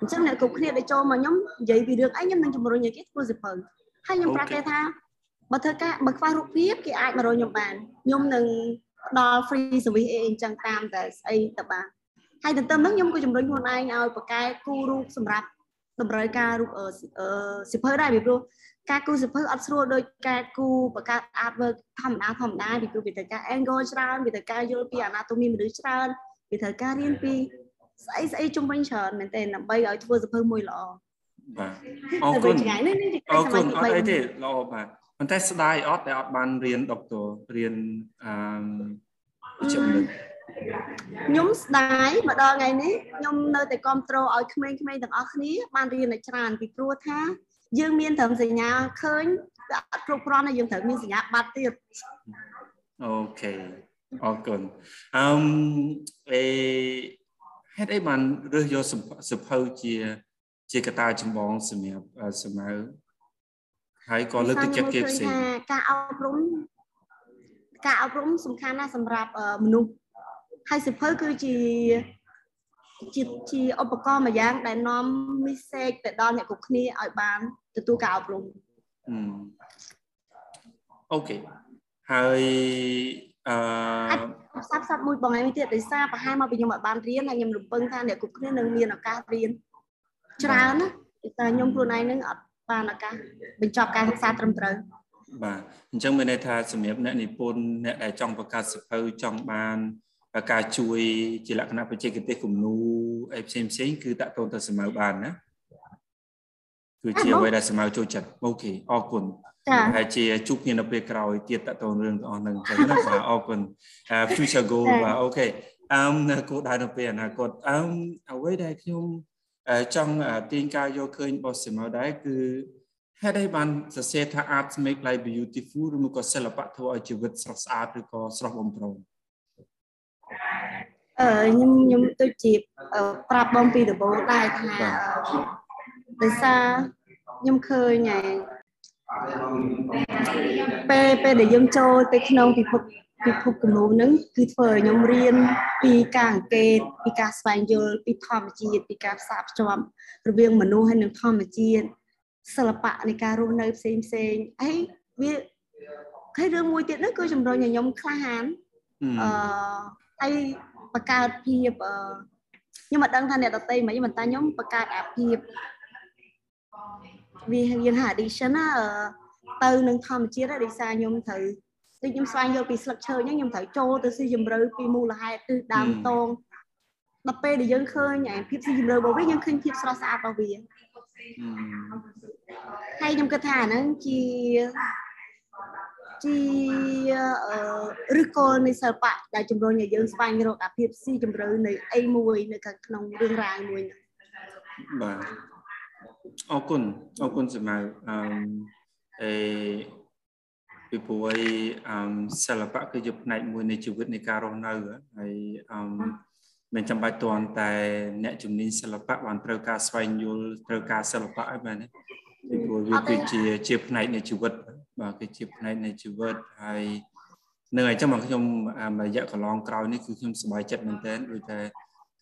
អញ្ចឹងអ្នកគ្រប់គ្នាដែលចូលមកខ្ញុំនិយាយពីរឿងអីខ្ញុំនឹងជំរុញឲ្យគេធ្វើសិភៅ ហើយខ្ញុំប្រាប់គេថាបើធ្វើការបើខ្វះរូបភាពគេអាចមករកខ្ញុំបានខ្ញុំនឹងផ្ដល់ free service អីអញ្ចឹងតាមតែស្អីទៅបានហើយទន្ទឹមនឹងខ្ញុំក៏ជំរុញខ្លួនឯងឲ្យបកកែគូរូបសម្រាប់តម្រូវការរូបសិភៅដែរពីព្រោះការគូសិភៅអត់ស្រួលដូចការគូបង្កើត artwork ធម្មតាធម្មតាពីព្រោះវាត្រូវការ angle ច្រើនវាត្រូវការយល់ពី anatomy មនុស្សច្រើនវាត្រូវការរៀនពីស្អីស្អីជុំវិញច្រើនមែនទែនដើម្បីឲ្យធ្វើសិភៅមួយល្អ បាទអរគុណអរគុណអត់អីទេល្អបាទប៉ុន្តែស្ដាយអត់ដែលអត់បានរៀនដុកទ័ររៀនអឺវិជ្ជាបណ្ឌិតខ្ញុំស្ដាយមកដល់ថ្ងៃនេះខ្ញុំនៅតែគ្រប់គ្រងឲ្យក្មេងៗទាំងអស់គ្នាបានរៀនឲ្យច្រើនពីព្រោះថាយើងមានត្រឹមសញ្ញាឃើញវាអត់គ្រប់គ្រាន់ទេយើងត្រូវមានសញ្ញាបាត់ទៀតអូខេអរគុណអឺអេហេតុអីបានរើសយកសភៅជា ជាកត្តាចម្បងសម្រាប់សម័យហើយក៏លើកទឹកចិត្តគេផ្សេងការអប់រំការអប់រំសំខាន់ណាស់សម្រាប់មនុស្សហើយសិភៅគឺជាជាជាឧបករណ៍មួយយ៉ាងដែលនាំ message ទៅដល់អ្នកគ្រប់គ្នាឲ្យបានទទួលការអប់រំអូខេហើយអឺផ្សព្វផ្សាយមួយបងឯងទៀតដោយសារប្រហែលមកពីខ្ញុំអត់បានរៀនហើយខ្ញុំរំពឹងថាអ្នកគ្រប់គ្នានឹងមានឱកាសរៀន ច្រើនណាតែខ្ញុំខ្លួនឯងនឹងអត់បានឱកាសបញ្ចប់ការសិក្សាត្រឹមត្រូវបាទអញ្ចឹងមានន័យថាសម្រាប់អ្នកនិពន្ធអ្នកដែលចង់បង្កើតសភៅចង់បានការជួយជាលក្ខណៈបច្ចេកទេសគំនូអីផ្សេងផ្សេងគឺតាក់ទងទៅសម័យបានណាគឺជាអ្វីដែលសម័យចូលចិត្តអូខេអរគុណហើយជាជួបគ្នានៅពេលក្រោយទៀតតទៅរឿងទាំងអស់ហ្នឹងចឹងណាបាទអរគុណ future goal បាទអូខេអឺគោលដៅនៅពេលអនាគតអឺអ្វីដែលខ្ញុំ ចង់ទាញការយកឃើញរបស់សិមកដែរគឺហេតុអីបានសរសេរថា art make life beautiful ឬមកក៏សិល្បៈធ្វើឲ្យជីវិតស្រស់ស្អាតឬក៏ស្រស់បំព្រងអឺខ្ញុំខ្ញុំដូចជាប្រាប់បងពីដំបូងដែរថាដោយសារខ្ញុំឃើញហើយពេលពេលដែលយើងចូលទៅក្នុងពិភព ពិភពគំនូហ្នឹងគឺធ្វើឲ្យខ្ញុំរៀនពីការអង្កេតពីការស្វែងយល់ពីធម្មជាតិពីការផ្សារភ្ជាប់រវាងមនុស្សហើយនិងធម្មជាតិសិល្បៈនៃការរស់នៅផ្សេងផ្សេងអីវាហើយរឿងមួយទៀតនោះគឺជំរុញឲ្យខ្ញុំក្លាហានអឺហើយបង្កើតភាពខ្ញុំមិនដឹងថាអ្នកដតីមិនមិនតែខ្ញុំបង្កើតអាភាពវាយើងហៅ addiction ណាទៅនឹងធម្មជាតិដោយសារខ្ញុំត្រូវ ដូចខ្ញុំស្វែងយល់ពីស្លឹកឈើអញ្ចឹងខ្ញុំត្រូវចូលទៅស៊ីជម្រៅពីមូលហេតុគឺដើមតងដល់ពេលដែលយើងឃើញអាភាពស៊ីជម្រៅរបស់វាយើងឃើញភាពស្រស់ស្អាតរបស់វាហើយខ្ញុំគិតថាអាហ្នឹងជាជាឬក៏នៃសិល្បៈដែលជំរុញឲ្យយើងស្វែងរកអាភាពស៊ីជម្រៅនៃអីមួយនៅខាងក្នុងរឿងរ៉ាវមួយហ្នឹងបាទអរគុណអរគុណសម្រាប់អឺអេ ពីព្រោះអីអឺសិល្បៈគឺជាផ្នែកមួយនៃជីវិតនៃការរស់នៅហើយអឺមិនចាំបាច់តន់តែអ្នកជំនាញសិល្បៈបានត្រូវការស្វែងយល់ត្រូវការសិល្បៈអីមែនទេពីព្រោះវាគឺជាជាផ្នែកនៃជីវិតបាទគឺជាផ្នែកនៃជីវិតហើយនឹងអញ្ចឹងមកខ្ញុំរយៈកន្លងក្រោយនេះគឺខ្ញុំសប្បាយចិត្តមែនទែនដូចតែ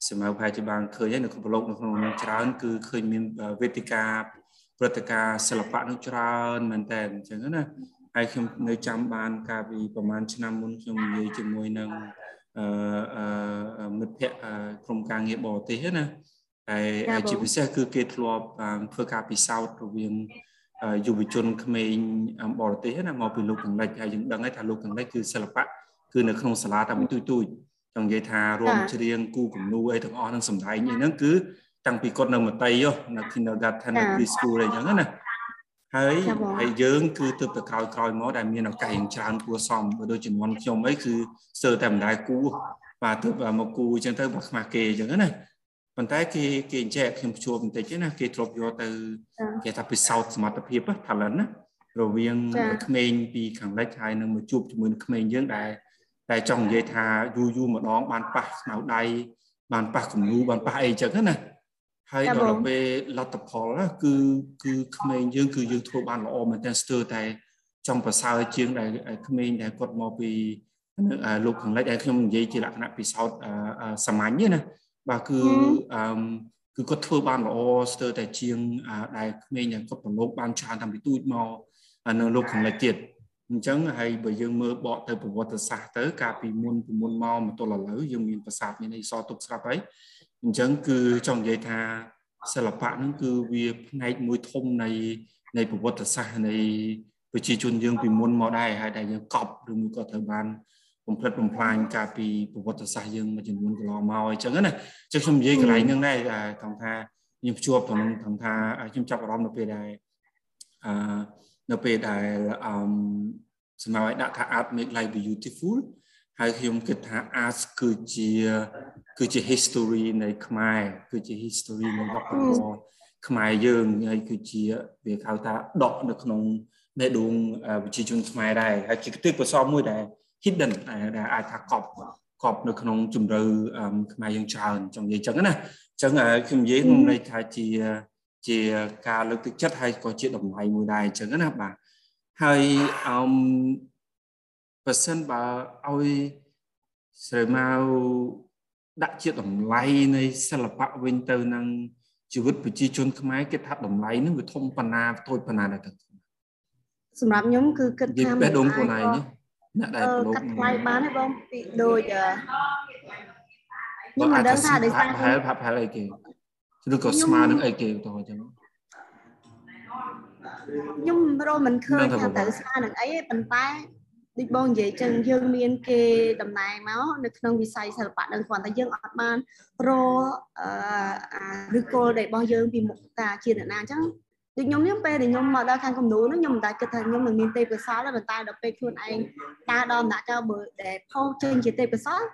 សម្រាប់ប្រហែលជាបានឃើញហើយនៅក្នុងប្រឡូកនៅក្នុងនឹងច្រើនគឺឃើញមានវេទិកាព្រឹត្តិការណ៍សិល្បៈនឹងច្រើនមែនតើអញ្ចឹងណា ហើយខ្ញុំនៅចាំបានកាលពីប្រហែលឆ្នាំមុនខ្ញុំនិយាយជាមួយនឹងអឺមិត្តភ័ក្តិក្រុមការងារបរទេសណាហើយជាពិសេសគឺគេធ្លាប់ធ្វើការពិសោធន៍រវាងយុវជនក្មេងបរទេសណាមកពីលោកខាងលិចហើយយើងដឹងហើយថាលោកខាងលិចគឺសិល្បៈគឺនៅក្នុងសាលាតែមួយទូចទូចចង់និយាយថារួមច្រៀងគូគំនូអីទាំងអស់នឹងសម្ដែងអីហ្នឹងគឺតាំងពីគាត់នៅមតីនៅ kindergarten នៅ preschool អីចឹងណា ហើយហើយយើងគឺទៅទៅក្រោយក្រោយមកដែលមានឱកាសយ៉ាងច្រើនគួរសមបើដូចជំនាន់ខ្ញុំអីគឺស្ទើរតែមិនដែលគូបាទទៅមកគូអញ្ចឹងទៅបើខ្មាស់គេអញ្ចឹងណាប៉ុន្តែគេគេអញ្ចឹងខ្ញុំជួបបន្តិចណាគេធ្លាប់យកទៅគេថាពិសោធន៍សមត្ថភាព talent ណារវាងក្មេងពីខាងលិចហើយនឹងមកជួបជាមួយនឹងក្មេងយើងដែលតែចង់និយាយថាយូរយូរម្ដងបានប៉ះស្មៅដៃបានប៉ះគំនូបានប៉ះអីចឹងណា ហើយដល់ពេលលទ្ធផលគឺគឺក្មេងយើងគឺយើងធ្វើបានល្អមែនទែនស្ទើរតែចង់ប្រសើរជាងដែលក្មេងដែលគាត់មកពីលោកខាងលិចដែលខ្ញុំនិយាយជាលក្ខណៈពិសោធន៍សាមញ្ញណាបាទគឺអឺគឺគាត់ធ្វើបានល្អស្ទើរតែជាងដែលក្មេងដែលគាត់ប្រឡូកបានច្រើនតាំងពីទូចមកនៅលោកខាងលិចទៀតអញ្ចឹងហើយបើយើងមើលបកទៅប្រវត្តិសាស្ត្រទៅកាលពីមុនពីមុនមកមកទល់ឥឡូវយើងមានប្រាសាទមានអីសទុកស្រាប់ហើយ អញ្ចឹងគឺចង់និយាយថាសិល្បៈហ្នឹងគឺវាផ្នែកមួយធំនៃនៃប្រវត្តិសាស្ត្រនៃប្រជាជនយើងពីមុនមកដែរហើយដែលយើងកប់ឬមួយក៏ត្រូវបានបំផ្លិចបំផ្លាញកាលពីប្រវត្តិសាស្ត្រយើងមួយចំនួនកន្លងមកអញ្ចឹងណាចឹងខ្ញុំនិយាយកន្លែងហ្នឹងដែរថងថាខ្ញុំជួបក្នុងថងថាខ្ញុំចាប់អារម្មណ៍នៅពេលដែលអឺនៅពេលដែលអឺសម្រាប់ឲ្យដាក់ថា art make life beautiful ហើយខ្ញុំគិតថា art គឺជាគឺជា history នៃខ្មែរគឺជា history នៃវប្បធម៌ខ្មែរយើងហើយគឺជាវាហៅថាដកនៅក្នុងបេះដូងប្រជាជនខ្មែរដែរហើយជាទិសប្រសមមួយដែល hidden ដែលអាចថាកប់កប់នៅក្នុងជំរឿខ្មែរយើងច្រើនចង់និយាយចឹងណាអញ្ចឹងខ្ញុំនិយាយក្នុងន័យថាជាជាការលើកទឹកចិត្តហើយក៏ជាតម្លៃមួយដែរអញ្ចឹងណាបាទហើយអឺ បើសិនបើឲ្យស្រីម៉ៅដាក់ជាតម្លៃនៃសិល្បៈវិញទៅនឹងជីវិតប្រជាជនខ្មែរគេថាតម្លៃនឹងវាធំប៉ុណ្ណាតូចប៉ុណ្ណាដែរទៅសម្រាប់ខ្ញុំគឺគិតថាបេះដូងខ្លួនឯងអ្នកដែលប្រឡូកកាត់ថ្លៃបានទេបងពីដូចខ្ញុំមិនដឹងថាដោយសារប្រហែលប្រហែលអីគេឬក៏ស្មើនឹងអីគេទៅអញ្ចឹងខ្ញុំរមិនឃើញថាត្រូវស្មើនឹងអីទេប៉ុន្តែ ដូចបងនិយាយចឹងយើងមានគេតំណែងមកនៅក្នុងវិស័យសិល្បៈនឹងគ្រាន់តែយើងអត់បានរអឺឬគោលដែលរបស់យើងពីមុខតាជាអ្នកណាអញ្ចឹងដូចខ្ញុំខ្ញុំពេលដែលខ្ញុំមកដល់ខាងគំនូនោះខ្ញុំមិនដែលគិតថាខ្ញុំនឹងមានទេពកោសល្យទេប៉ុន្តែដល់ពេលខ្លួនឯងដើរដល់ដំណាក់កាលបើដែលផុសចេញជាទេពកោសល្យ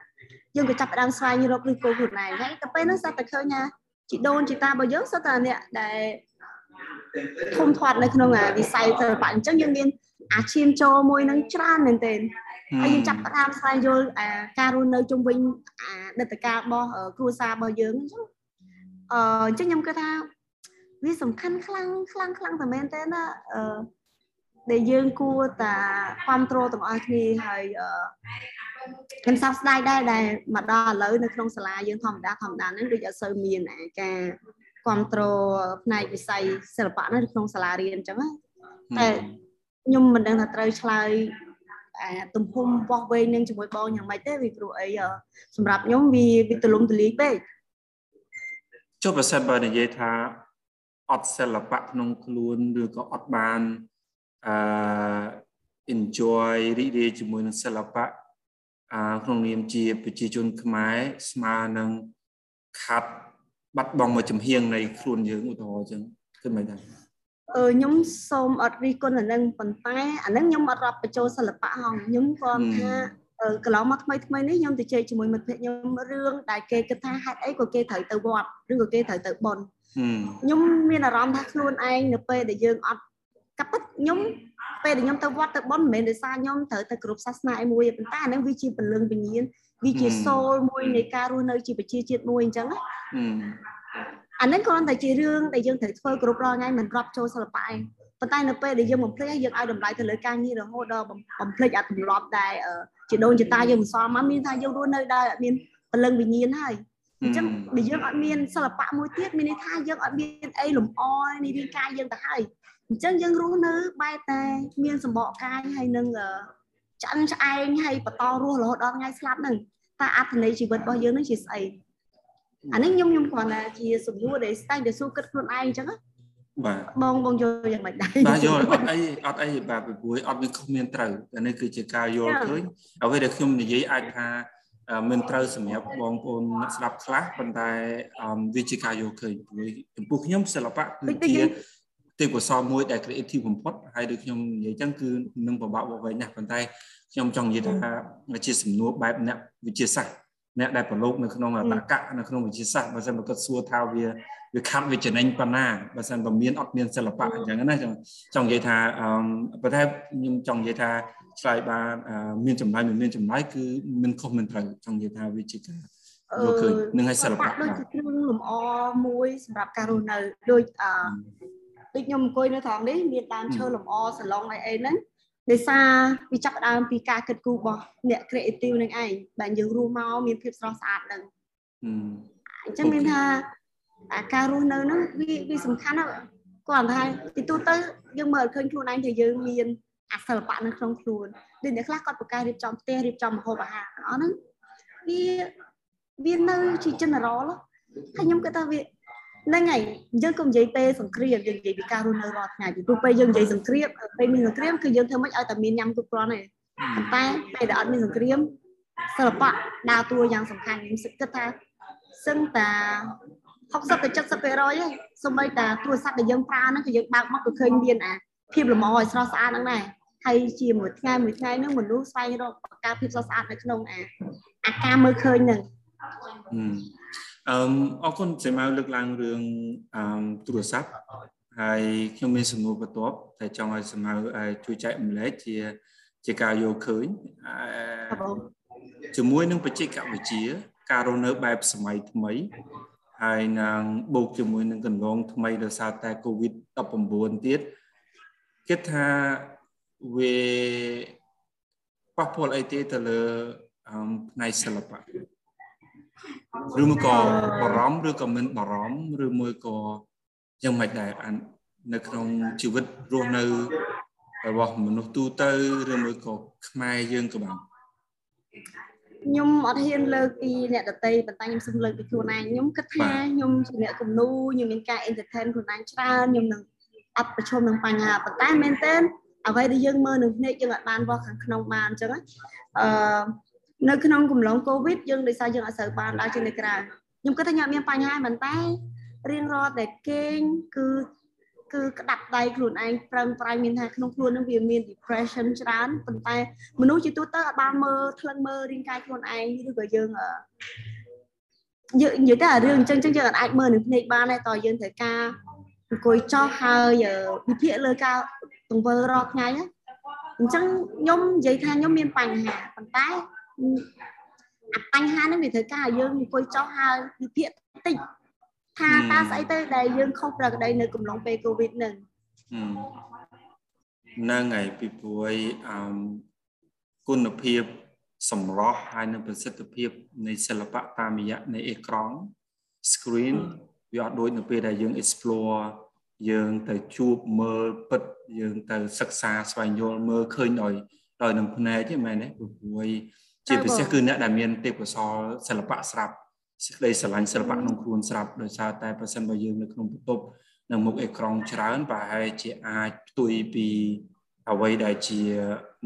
យើងក៏ចាប់ផ្ដើមស្វែងរកឬគោលខ្លួនឯងហើយទៅពេលនោះសត្វតែឃើញថាជីដូនជីតារបស់យើងសត្វតែអ្នកដែលធំធាត់នៅក្នុងវិស័យសិល្បៈអញ្ចឹងយើងមាន អាឈាមចូលមួយនឹងច្រើនមែនទែនហើយយើងចាប់ផ្ដើមស្វែងយល់ការរស់នៅជុំវិញអាដិតកាលរបស់គ្រួសាររបស់យើងអញ្ចឹងអឺអញ្ចឹងខ្ញុំគិតថាវាសំខាន់ខ្លាំងខ្លាំងខ្លាំងតែមែនទែនណាអឺដែលយើងគួរតែគ្រប់គ្រងទាំងអស់គ្នាហើយអឺខ្ញុំសោកស្ដាយដែរដែលមកដល់ឥឡូវនៅក្នុងសាលាយើងធម្មតាធម្មតាហ្នឹងដូចអត់សូវមានការគ្រប់គ្រងផ្នែកវិស័យសិល្បៈនៅក្នុងសាលារៀនអញ្ចឹងតែ ខ្ញុំមិនដឹងថាត្រូវឆ្លើយអាទំហំបោះវែងនឹងជាមួយបងយ៉ាងម៉េចទេវាព្រោះអីសម្រាប់ខ្ញុំវាវាទលំទលាយពេកចុះប្រសិនបើនិយាយថាអត់សិល្បៈក្នុងខ្លួនឬក៏អត់បានអឺ enjoy រីករាយជាមួយនឹងសិល្បៈអាក្នុងនាមជាប្រជាជនខ្មែរស្មើនឹងខាត់បាត់បង់មួយចំហៀងនៃខ្លួនយើងឧទាហរណ៍អញ្ចឹងគឺមិនដែរអឺ ខ្ញុំសូមអត់រិះគន់អានឹងប៉ុន្តែអានឹងខ្ញុំអត់រាប់បញ្ចូលសិល្បៈហងខ្ញុំគាត់ថាកន្លងមកថ្មីថ្មីនេះខ្ញុំទៅជែកជាមួយមិត្តភ័ក្ដិខ្ញុំរឿងដែលគេគិតថាហេតុអីក៏គេត្រូវទៅវត្តឬក៏គេត្រូវទៅបន់ខ្ញុំមានអារម្មណ៍ថាខ្លួនឯងនៅពេលដែលយើងអត់កាប់ពិតខ្ញុំពេលដែលខ្ញុំទៅវត្តទៅបន់មិនមែនដោយសារខ្ញុំត្រូវទៅគ្រប់សាសនាអីមួយទេប៉ុន្តែអានឹងវាជាពលឹងវិញ្ញាណវាជាសូលមួយនៃការរស់នៅជាប្រជាជាតិមួយអញ្ចឹងណា អានឹងគ្រាន់តែជារឿងដែលយើងត្រូវធ្វើគ្រប់រាល់ថ្ងៃមិនរាប់ចូលសិល្បៈឯងប៉ុន្តែនៅពេលដែលយើងបំភ្លេចយើងឲ្យតម្លៃទៅលើការងាររហូតដល់បំភ្លេចអាទម្លាប់ដែលជាដូនជាតាយើងមិនសមមកមានថាយើងរស់នៅដោយអត់មានពលឹងវិញ្ញាណហើយអញ្ចឹងបើយើងអត់មានសិល្បៈមួយទៀតមានន័យថាយើងអត់មានអីលំអនៃរាងកាយយើងទៅហើយអញ្ចឹងយើងរស់នៅបែបតែមានសម្បកកាយហើយនឹងឆ្អិនឆ្អែងហើយបន្តរស់រហូតដល់ថ្ងៃស្លាប់ហ្នឹងតើអត្ថន័យជីវិតរបស់យើងនឹងជាស្អី អានេះខ្ញុំខ្ញុំគ្រាន់តែជាសំណួរដែលស្តែងតែសួរគិតខ្លួនឯងអញ្ចឹងបាទបងបងយល់យ៉ាងម៉េចដែរបាទយល់អត់អីអត់អីបាទពីព្រោះអត់មានខុសមានត្រូវតែនេះគឺជាការយល់ឃើញអ្វីដែលខ្ញុំនិយាយអាចថាមិនត្រូវសម្រាប់បងប្អូនអ្នកស្ដាប់ខ្លះប៉ុន្តែវាជាការយល់ឃើញព្រោះចំពោះខ្ញុំសិល្បៈគឺជាទេពកោសលមួយដែល creative បំផុតហើយដូចខ្ញុំនិយាយចឹងគឺនឹងពិបាកវវែងណាស់ប៉ុន្តែខ្ញុំចង់និយាយថាជាសំណួរបែបអ្នកវិទ្យាសាស្ត្រ អ្នកដែលប្រឡូកនៅក្នុងតកៈនៅក្នុងវិទ្យាសាស្ត្របើសិនបើគាត់សួរថាវាវាខាត់វាចំណេញប៉ុណ្ណាបើសិនបើមានអត់មានសិល្បៈអញ្ចឹងណាចង់ចង់និយាយថាអឺប៉ុន្តែខ្ញុំចង់និយាយថាឆ្លើយបានមានចម្លើយមិនមានចម្លើយគឺមិនខុសមិនត្រូវចង់និយាយថាវាជាការយល់ឃើញនឹងឲ្យសិល្បៈដូចជាគ្រឿងលម្អមួយសម្រាប់ការរស់នៅដូចអឺដូចខ្ញុំអង្គុយនៅត្រង់នេះមានដើមឈើលម្អសាឡុងអីអីហ្នឹង ដោយសារវាចាប់ដើមពីការគិតគូររបស់អ្នក creative នឹងឯងដែលយើងរស់មកមានភាពស្រស់ស្អាតនឹងអញ្ចឹងមានថាអាការរស់នៅហ្នឹងវាវាសំខាន់ណាស់គាត់ថាទីទូទៅយើងមើលឃើញខ្លួនឯងថាយើងមានអសិលបៈនៅក្នុងខ្លួនដូចអ្នកខ្លះគាត់ប្រកាសរៀបចំផ្ទះរៀបចំម្ហូបអាហារអស់ហ្នឹងវាវានៅជា general ហើយខ្ញុំគិតថាវា ហ្នឹងហើយយើងកុំនិយាយពេលសង្គ្រាមយើងនិយាយពីការរស់នៅរាល់ថ្ងៃពីព្រោះពេលយើងនិយាយសង្គ្រាមពេលមានសង្គ្រាមគឺយើងធ្វើម៉េចឲ្យតែមានញ៉ាំគ្រប់គ្រាន់ទេប៉ុន្តែពេលដែលអត់មានសង្គ្រាមសិល្បៈដើរតួយ៉ាងសំខាន់ខ្ញុំគិតថាសឹងតា60ទៅ70%ឯងសូម្បីតាទូរស័ព្ទដែលយើងប្រើហ្នឹងគឺយើងបើកមកក៏ឃើញមានអាភាពលម្អឲ្យស្រស់ស្អាតហ្នឹងដែរហើយជាមួយថ្ងៃមួយថ្ងៃហ្នឹងមនុស្សស្វែងរកការភាពស្រស់ស្អាតនៅក្នុងអាអាការមើលឃើញហ្នឹង អឺអរគុណសេម៉ៅលើកឡើងរឿងអឺទូរស័ព្ទហើយខ្ញុំមានសំណួរបន្ទាប់តែចង់ឲ្យសេម៉ៅជួយចែកម្លែកជាជាការយល់ឃើញជាមួយនឹងបច្ចេកវិទ្យាការរស់នៅបែបសម័យថ្មីហើយនឹងបូកជាមួយនឹងកន្លងថ្មីដោយសារតែ COVID-19 ទៀតគិតថាវាប៉ះពាល់អីទេទៅលើផ្នែកសិល្បៈ ឬមួយក៏បារម្ភឬក៏មិនបារម្ភឬមួយក៏យ៉ាងម៉េចដែរនៅក្នុងជីវិតរស់នៅរបស់មនុស្សទូទៅឬមួយក៏ខ្មែរយើងក៏បានខ្ញុំអត់ហ៊ានលើកពីអ្នកដតីប៉ុន្តែខ្ញុំសូមលើកពីខ្លួនឯងខ្ញុំគិតថាខ្ញុំជាអ្នកគំនូខ្ញុំមានការ entertain ខ្លួនឯងច្រើនខ្ញុំនឹងអត់ប្រឈមនឹងបញ្ហាប៉ុន្តែមែនទែនអ្វីដែលយើងមើលនឹងភ្នែកយើងអាចបានវាស់ខាងក្នុងបានអញ្ចឹងអឺ នៅក្នុងកំឡុងកូវីដយើងដោយសារយើងអត់សូវបានដើរចេញទៅក្រៅខ្ញុំគិតថាខ្ញុំមានបញ្ហាប៉ុន្តែរៀងរាល់តែគេងគឺគឺក្តាប់ដៃខ្លួនឯងប្រឹងប្រែងមានថាក្នុងខ្លួននឹងវាមាន depression ច្រើនប៉ុន្តែមនុស្សជាទូទៅអត់បានមើលថ្លឹងមើលរាងកាយខ្លួនឯងឬក៏យើងយើងនិយាយទៅអារឿងអញ្ចឹងអញ្ចឹងយើងអាចមើលនឹងភ្នែកបានតែតើយើងត្រូវការអង្គុយចោះហើយវិភាគលើការទង្វើរាល់ថ្ងៃអញ្ចឹងខ្ញុំនិយាយថាខ្ញុំមានបញ្ហាប៉ុន្តែអា បញ្ហានេះវាត្រូវការឲ្យយើងអង្គុយចោះហើយវិភាគតិចថាតើស្អីទៅដែលយើងខុសប្រក្តីនៅកំឡុងពេលកូវីដនឹងហ្នឹងហើយពីព្រួយអឺគុណភាពសម្រស់ហើយនិងប្រសិទ្ធភាពនៃសិល្បៈតាមរយៈនៃអេក្រង់ screen វាអត់ដូចនៅពេលដែលយើង explore យើងទៅជួបមើលពិតយើងទៅសិក្សាស្វែងយល់មើលឃើញដោយដោយនឹងភ្នែកទេមែនទេព្រោះ ជាពិសេសគឺអ្នកដែលមានទេពកោសល្យសិល្បៈស្រាប់សេចក្តីស្រឡាញ់សិល្បៈក្នុងខ្លួនស្រាប់ដោយសារតែប្រសិនបើយើងនៅក្នុងបន្ទប់នៅមុខអេក្រង់ច្រើនប្រហែលជាអាចផ្ទុយពីអ្វីដែលជា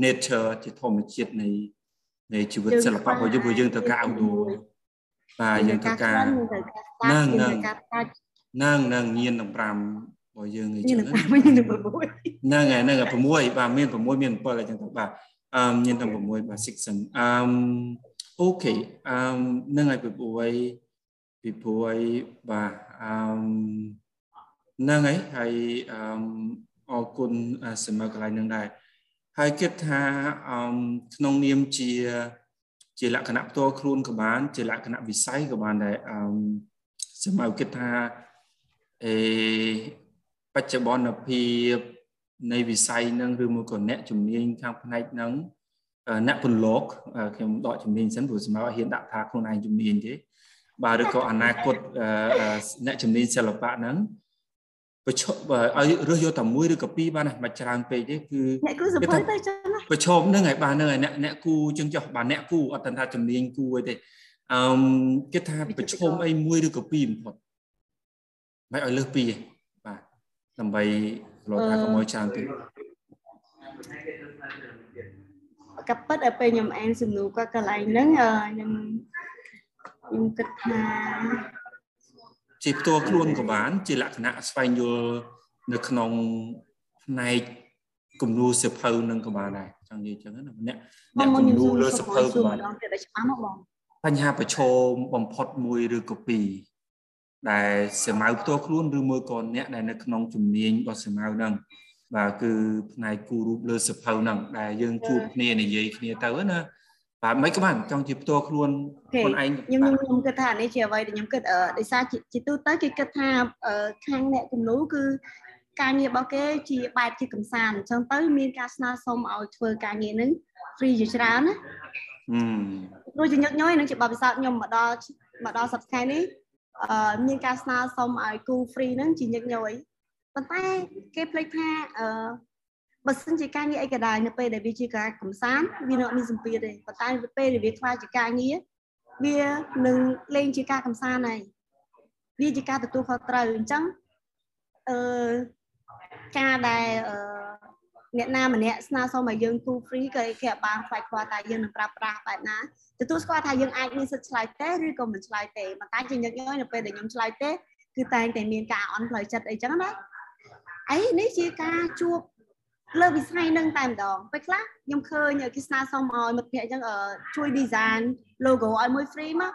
nature ជាធម្មជាតិនៃនៃជីវិតសិល្បៈរបស់យើងព្រោះយើងត្រូវការ outdoor បាទយើងត្រូវការហ្នឹងហ្នឹងហ្នឹងហ្នឹងញៀនទាំង5របស់យើងអញ្ចឹងហ្នឹងហើយហ្នឹងហើយ6បាទមាន6មាន7អញ្ចឹងទៅបាទ អឺញៀនទាំង6បាទ section អឺអូខេអឺហ្នឹងហើយពីព្រោះពីព្រោះបាទអឺហ្នឹងហើយហើយអឺអរគុណសម្រាប់កន្លែងហ្នឹងដែរហើយគិតថាអឺក្នុងនាមជា ជាលក្ខណៈផ្ទាល់ខ្លួនក៏បាន ជាលក្ខណៈវិស័យក៏បានដែរអឺសម្រាប់គិតថាអេបច្ចុប្បន្នភាព នៃវិស័យនឹងឬមួយក៏អ្នកជំនាញខាងផ្នែកហ្នឹងអ្នកពន្លកខ្ញុំដកជំនាញសិនព្រោះសម្រាប់ហ៊ានដាក់ថាខ្លួនឯងជំនាញទេបាទឬក៏អនាគតអ្នកជំនាញសិល្បៈហ្នឹងប្រឈមឲ្យរើសយកតែមួយឬក៏ពីរបានមិនច្រើនពេកទេគឺអ្នកគូសភៅទៅចឹងណាប្រឈមហ្នឹងហើយបាទហ្នឹងហើយអ្នកអ្នកគូចឹងចុះបាទអ្នកគូអត់ថាជំនាញគូអីទេអឺគេថាប្រឈមអីមួយឬក៏ពីរបំផុតមិនឲ្យលើសពីទេបាទដើម្បី លោថាកុំឲ្យច្រើនពេកកាប់ពិតឲ្យពេលខ្ញុំអានសំណួរគាត់កន្លែងហ្នឹងខ្ញុំខ្ញុំគិតថាជាផ្ទាល់ខ្លួនក៏បាន ជាលក្ខណៈស្វែងយល់នៅក្នុងផ្នែកគំនូរសិភៅនឹងក៏បានដែរចង់និយាយចឹងណាអ្នកអ្នកគំនូរលើសិភៅក៏បានបញ្ហាប្រឈមបំផុតមួយឬក៏ពីរ ដែលសមាវផ្ទាល់ខ្លួនឬមួយក៏អ្នកដែលនៅក្នុងជំនាញរបស់សមាវហ្នឹងបាទគឺផ្នែកគូរូបលើសិភៅហ្នឹងដែលយើងជួបគ្នានិយាយគ្នាទៅណាបាទមិនក៏បានចង់ជាផ្ទាល់ខ្លួនខ្លួនឯងខ្ញុំខ្ញុំគិតថានេះជាអ្វីដែលខ្ញុំគិតដោយសារជាទូទៅគេគិតថាខាងអ្នកគំនូគឺការងាររបស់គេជាបែបជាកំសាន្តអញ្ចឹងទៅមានការស្នើសុំឲ្យធ្វើការងារហ្នឹង free ជាច្រើនណាព្រោះជាញឹកញយនឹងជាបបិសោតខ្ញុំមកដល់មកដល់សប្តាហ៍នេះអឺ មានការស្នើសុំឲ្យគូ free ហ្នឹងជាញឹកញយប៉ុន្តែគេភ្លេចថាអឺបើសិនជាការងារអីក៏ដោយនៅពេលដែលវាជាការកំសាន្តវានៅអត់មានសម្ពាធទេប៉ុន្តែពេលដែលវាខ្លាចជាការងារវានឹងលេងជាការកំសាន្តហើយវាជាការទទួលខុសត្រូវអញ្ចឹងអឺការដែលអឺ អ្នកណាម្នាក់ស្នើសុំឲ្យយើងគូ free ក៏គេអត់បានខ្លាចខ្វល់ថាយើងនឹងប្រើប្រាស់បែបណាទទួលស្គាល់ថាយើងអាចមានសិទ្ធិឆ្លើយទេឬក៏មិនឆ្លើយទេប៉ុន្តែជាញឹកញយនៅពេលដែលខ្ញុំឆ្លើយទេគឺតែងតែមានការអន់ផ្លូវចិត្តអីចឹងណាអីនេះជាការជួបលើវិស័យនឹងតែម្ដងពេលខ្លះខ្ញុំឃើញគេស្នើសុំឲ្យមិត្តភ័ក្តិអញ្ចឹងជួយ design logo ឲ្យមួយ free មក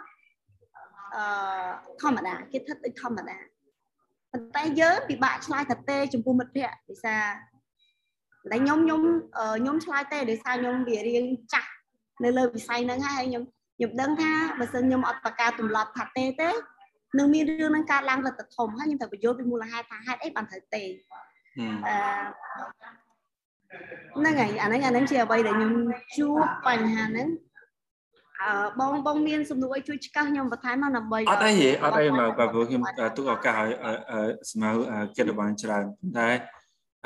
អឺធម្មតាគេថិតដូចធម្មតាប៉ុន្តែយើងពិបាកឆ្លើយថាទេចំពោះមិត្តភ័ក្តិដោយសារ តែខ្ញុំខ្ញុំខ្ញុំឆ្លើយទេដោយសារខ្ញុំវារៀងចាស់នៅលើវិស័យហ្នឹងហើយខ្ញុំខ្ញុំដឹងថាបើសិនខ្ញុំអត់បកការទម្លាប់ថាទេទេនឹងមានរឿងនឹងកើតឡើងទៅធំហើយខ្ញុំត្រូវបញ្យល់ពីមូលហេតុថាហេតុអីបានត្រូវទេអឺហ្នឹងហើយអាហ្នឹងអាហ្នឹងជាអ្វីដែលខ្ញុំជួបបញ្ហាហ្នឹងអឺបងបងមានសំណួរអីជួយឆ្កាស់ខ្ញុំបន្ថែមមកដើម្បីអត់អីទេអត់អីមកបើខ្ញុំទុកឱកាសឲ្យស្មៅគិតបានច្រើនប៉ុន្តែ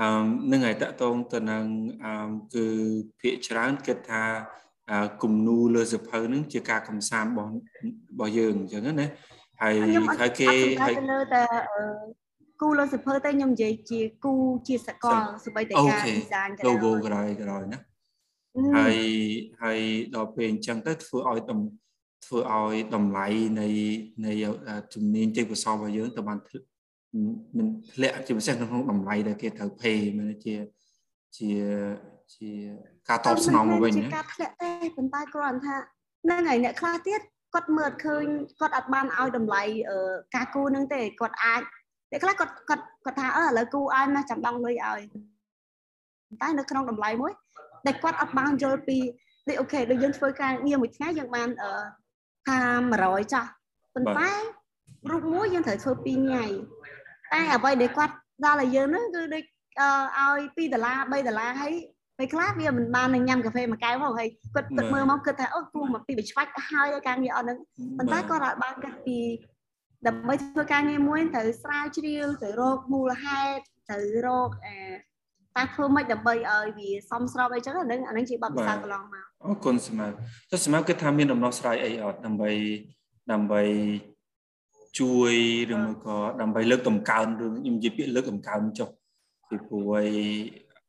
អឺនឹងឲ្យតកតងទៅនឹងអឺគឺភាកច្រើនគិតថាគំនូលើសភៅនឹងជាការកំសាន្តរបស់របស់យើងអញ្ចឹងណាហើយហើយគេហើយលើតែគូលើសិភើតែខ្ញុំនិយាយជាគូជាសកលសម្បីតែការ design logo ក្រោយក្រោយណាហើយហើយដល់ពេលអញ្ចឹងទៅធ្វើឲ្យធ្វើឲ្យតម្លៃនៃនៃជំនាញទេពកោសល្យរបស់យើងទៅបាន មិនធ្លាក់ជាពិសេសក្នុងតម្លៃដែលគេត្រូវ pay មិនជាជាជាការតបស្នងមកវិញណាការធ្លាក់ទេប៉ុន្តែគ្រាន់ថាហ្នឹងហើយអ្នកខ្លះទៀតគាត់មើលឃើញគាត់អត់បានឲ្យតម្លៃការគូនឹងទេគាត់អាចអ្នកខ្លះគាត់គាត់គាត់ថាអឺឥឡូវគូឲ្យណាចាំដងលុយឲ្យតែនៅក្នុងតម្លៃមួយដែលគាត់អត់បានយល់ពីដូចអូខេដូចយើងធ្វើការងារមួយថ្ងៃយើងបានអឺថា100ចាស់ប៉ុន្តែរូបមួយយើងត្រូវធ្វើ2ថ្ងៃ តែអ្វីដែលគាត់ដល់ឲ្យយើងហ្នឹងគឺដូចឲ្យ2ដុល្លារ3ដុល្លារហើយពេលខ្លះវាមិនបាននឹងញ៉ាំកាហ្វេមួយកែវមកហើយគាត់គាត់មើលមកគិតថាអូគូមកពីបិឆ្វាច់ហើយការងារអត់ហ្នឹងប៉ុន្តែគាត់អាចបានគិតពីដើម្បីធ្វើការងារមួយត្រូវស្រាវជ្រាវត្រូវរកមូលហេតុត្រូវរកអាតាធ្វើម៉េចដើម្បីឲ្យវាសមស្របអីចឹងអានឹងអានឹងជាបបិសាកន្លងមកអរគុណសម្រាប់ចុះសម្រាប់គិតថាមានដំណោះស្រាយអីអត់ដើម្បីដើម្បី ជួយឬមួយក៏ដើម្បីលើកតម្កើងរឿងខ្ញុំនិយាយពាក្យលើកតម្កើងចុះពីព្រោះអី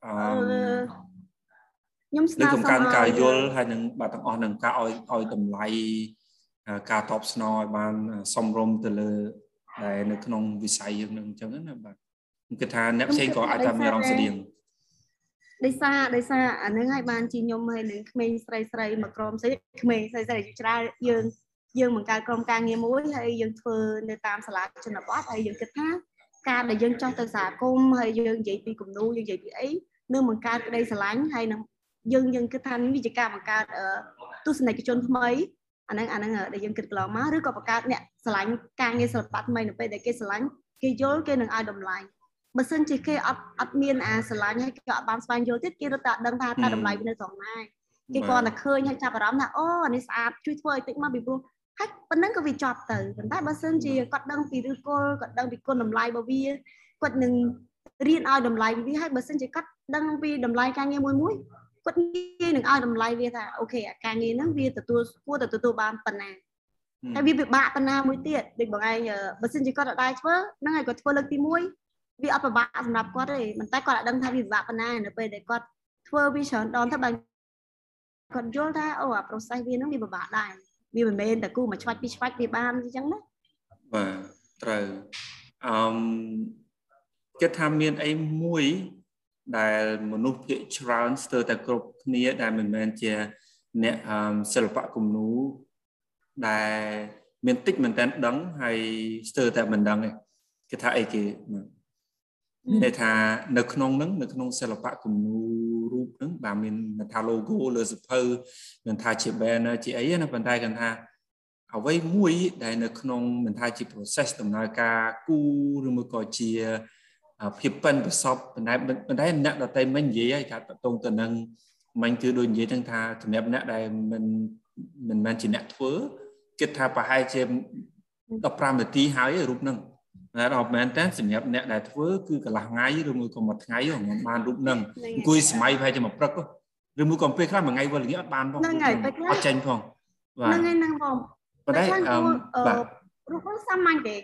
អឺខ្ញុំស្នើសុំការការយល់ហើយនឹងបាទទាំងអស់នឹងការឲ្យឲ្យតម្លៃការតបស្នងឲ្យបានសមរម្យទៅលើដែលនៅក្នុងវិស័យយើងនឹងអញ្ចឹងណាបាទខ្ញុំគិតថាអ្នកផ្សេងក៏អាចថាមានអារម្មណ៍ស្តៀងដោយសារដោយសារអានឹងឲ្យបានជាខ្ញុំហើយនឹងក្មេងស្រីស្រីមកក្រុមស្រីក្មេងស្រីស្រីច្រើនយើង យើងបង្កើតក្រុមការងារមួយហើយយើងធ្វើនៅតាមសាលាជនបទហើយយើងគិតថាការដែលយើងចោះទៅសហគមន៍ហើយយើងនិយាយពីគំនូយើងនិយាយពីអីនឹងបង្កើតក្តីស្រឡាញ់ហើយនឹងយើងយើងគិតថានេះវាជាការបង្កើតទស្សនិកជនថ្មីអាហ្នឹងអាហ្នឹងដែលយើងគិតកន្លងមកឬក៏បង្កើតអ្នកស្រឡាញ់ការងារសិល្បៈថ្មីនៅពេលដែលគេស្រឡាញ់គេយល់គេនឹងឲ្យតម្លៃបើសិនជាគេអត់អត់មានអាស្រឡាញ់ហើយគេអត់បានស្វែងយល់ទៀតគេរត់តែដឹងថាតើតម្លៃវានៅត្រង់ណាគេគ្រាន់តែឃើញហើយចាប់អារម្មណ៍ថាអូអានេះស្អាតជួយធ្វើឲ្យតិចមកពីព្រោះ ហើយប៉ុណ្ណឹងក៏វាចប់ទៅប៉ុន្តែបើសិនជាគាត់ដឹងពីឫសគល់គាត់ដឹងពីគុណតម្លៃរបស់វាគាត់នឹងរៀនឲ្យតម្លៃវាហើយបើសិនជាគាត់ដឹងពីតម្លៃការងារមួយមួយគាត់ងាយនឹងឲ្យតម្លៃវាថាអូខេអាការងារហ្នឹងវាទទួលគួរតែទទួលបានប៉ុណ្ណាហើយវាពិបាកប៉ុណ្ណាមួយទៀតដូចបងឯងបើសិនជាគាត់អត់ដែរធ្វើហ្នឹងហើយគាត់ធ្វើលើកទី1វាអត់ពិបាកសម្រាប់គាត់ទេប៉ុន្តែគាត់អត់ដឹងថាវាពិបាកប៉ុណ្ណានៅពេលដែលគាត់ធ្វើវាច្រើនដងទៅបានគាត់យល់ថាអូអា process វាហ្នឹងវាពិបាកដែរ វាមិនមែនតែគូមួយឆ្វាច់ពីរឆ្វាច់វាបានអញ្ចឹងណាបាទត្រូវអឺគិតថាមានអីមួយដែលមនុស្សភាគច្រើនស្ទើរតែគ្រប់គ្នាដែលមិនមែនជាអ្នកសិល្បៈគំនូដែលមានតិចមែនតើដឹងហើយស្ទើរតែមិនដឹងទេគេថាអីគេ មានន័យថានៅក្នុងហ្នឹងនៅក្នុងសិល្បៈគំនូរូបហ្នឹងបាទមានថា logo លើសភៅមានថាជា banner ជាអីណាប៉ុន្តែគាត់ថាអ្វីមួយដែលនៅក្នុងមិនថាជា process ដំណើរការគូឬមួយក៏ជាភាពប៉ិនប្រសពប៉ុន្តែប៉ុន្តែអ្នកដតីមិននិយាយឲ្យថាតតងទៅនឹងមិនគឺដូចនិយាយទាំងថាសម្រាប់អ្នកដែលមិនមិនមែនជាអ្នកធ្វើគិតថាប្រហែលជា15នាទីហើយរូបហ្នឹង តែដល់មែនតើសម្រាប់អ្នកដែលធ្វើគឺកន្លះថ្ងៃឬមួយក៏មួយថ្ងៃហ្នឹងបានរូបហ្នឹងអង្គុយសម័យប្រហែលជាមួយព្រឹកឬមួយក៏ពេលខ្លះមួយថ្ងៃវល់ល្ងាចអត់បានផងហ្នឹងហើយពេលខ្លះអត់ចេញផងបាទហ្នឹងហើយហ្នឹងបងប៉ុន្តែអឺបាទរូបហ្នឹងសាមញ្ញទេ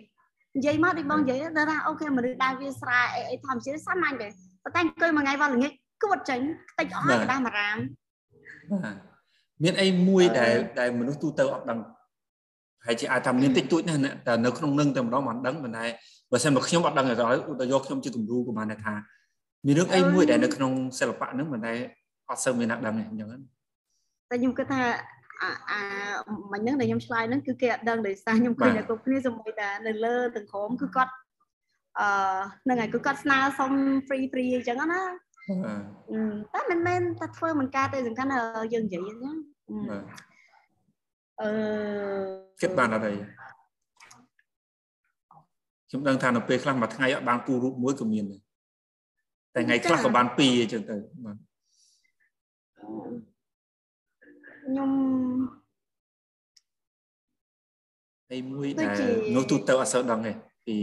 និយាយមកដូចបងនិយាយទៅថាអូខេមនុស្សដែលវាស្រែអីអីធម្មជាតិសាមញ្ញទេប៉ុន្តែអង្គុយមួយថ្ងៃវល់ល្ងាចគួតចេញតិចអស់ហើយកដាស់មួយរាមបាទមានអីមួយដែលដែលមនុស្សទូទៅអត់ដឹង ហើយជាអាចថាមានតិចតួចណាស់តែនៅក្នុងនឹងតែម្ដងមិនដឹងប៉ុន្តែបើសិនមកខ្ញុំអត់ដឹងទេឧទាយកខ្ញុំជាគំរូក៏បានថាមានរឿងអីមួយដែលនៅក្នុងសិល្បៈហ្នឹងប៉ុន្តែអត់សូវមានអ្នកដឹងទេអញ្ចឹងតែខ្ញុំគិតថាអាអាមិញហ្នឹងដែលខ្ញុំឆ្លើយហ្នឹងគឺគេអត់ដឹងដោយសារខ្ញុំឃើញតែគ្រប់គ្នាសម្បីតែនៅលើទាំងក្រុមគឺគាត់អឺហ្នឹងហើយគឺគាត់ស្នើសុំ free free អញ្ចឹងណាតែមិនមែនតែធ្វើមិនការទេសំខាន់យើងនិយាយណាអឺ គិតបានអត់អីខ្ញុំដឹងថានៅពេលខ្លះមួយថ្ងៃអត់បានគូរូបមួយក៏មានដែរតែថ្ងៃខ្លះក៏បានពីរអញ្ចឹងទៅបាទខ្ញុំហើយមួយដែលនោះទូទៅអត់សូវដឹងទេពី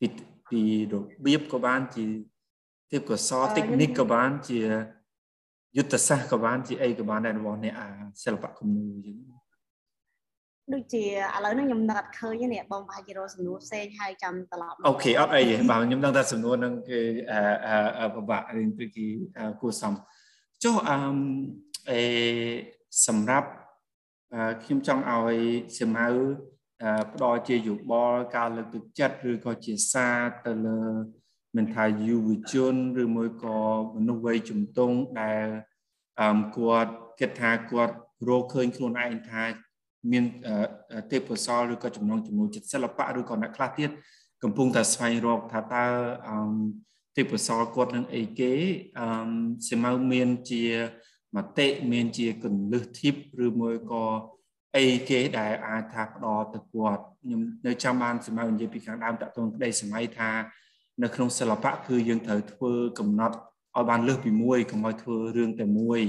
ពីពីរបៀបក៏បានជាទេពកោសល technique ក៏បានជាយុទ្ធសាស្ត្រក៏បានជាអីក៏បានដែររបស់អ្នកអាសិល្បៈគំនូអញ្ចឹង ដូចជាឥឡូវនេះខ្ញុំនឹកអត់ឃើញទេបងប្រហែលជារកសំណួរផ្សេងហើយចាំត្រឡប់អូខេអត់អីទេបាទខ្ញុំដឹងថាសំណួរហ្នឹងគឺអឺពិបាករៀនពីគួរសមចុះអឺអេសម្រាប់ខ្ញុំចង់ឲ្យសៀមៅផ្ដល់ជាយោបល់ការលើកទឹកចិត្តឬក៏ជាសារទៅលើមិនថាយុវជនឬមួយក៏មនុស្សវ័យជំទង់ដែលអឺគាត់គិតថាគាត់រកឃើញខ្លួនឯងថា មានទេពកោសលឬក៏ចំណងចំណូលចិត្តសិល្បៈឬក៏អ្នកខ្លះទៀតកំពុងតែស្វែងរកថាតើអឺទេពកោសលគាត់នឹងអីគេអឺសៀមៅមានជាមតិមានជាកលឹះធីបឬមួយក៏អីគេដែលអាចថាផ្ដល់ទៅគាត់ខ្ញុំនៅចាំបានសម្រាប់និយាយពីខាងដើមតទៅក្តីសម័យថានៅក្នុងសិល្បៈគឺយើងត្រូវធ្វើកំណត់ឲ្យបានលើសពីមួយកុំឲ្យធ្វើរឿងតែមួយ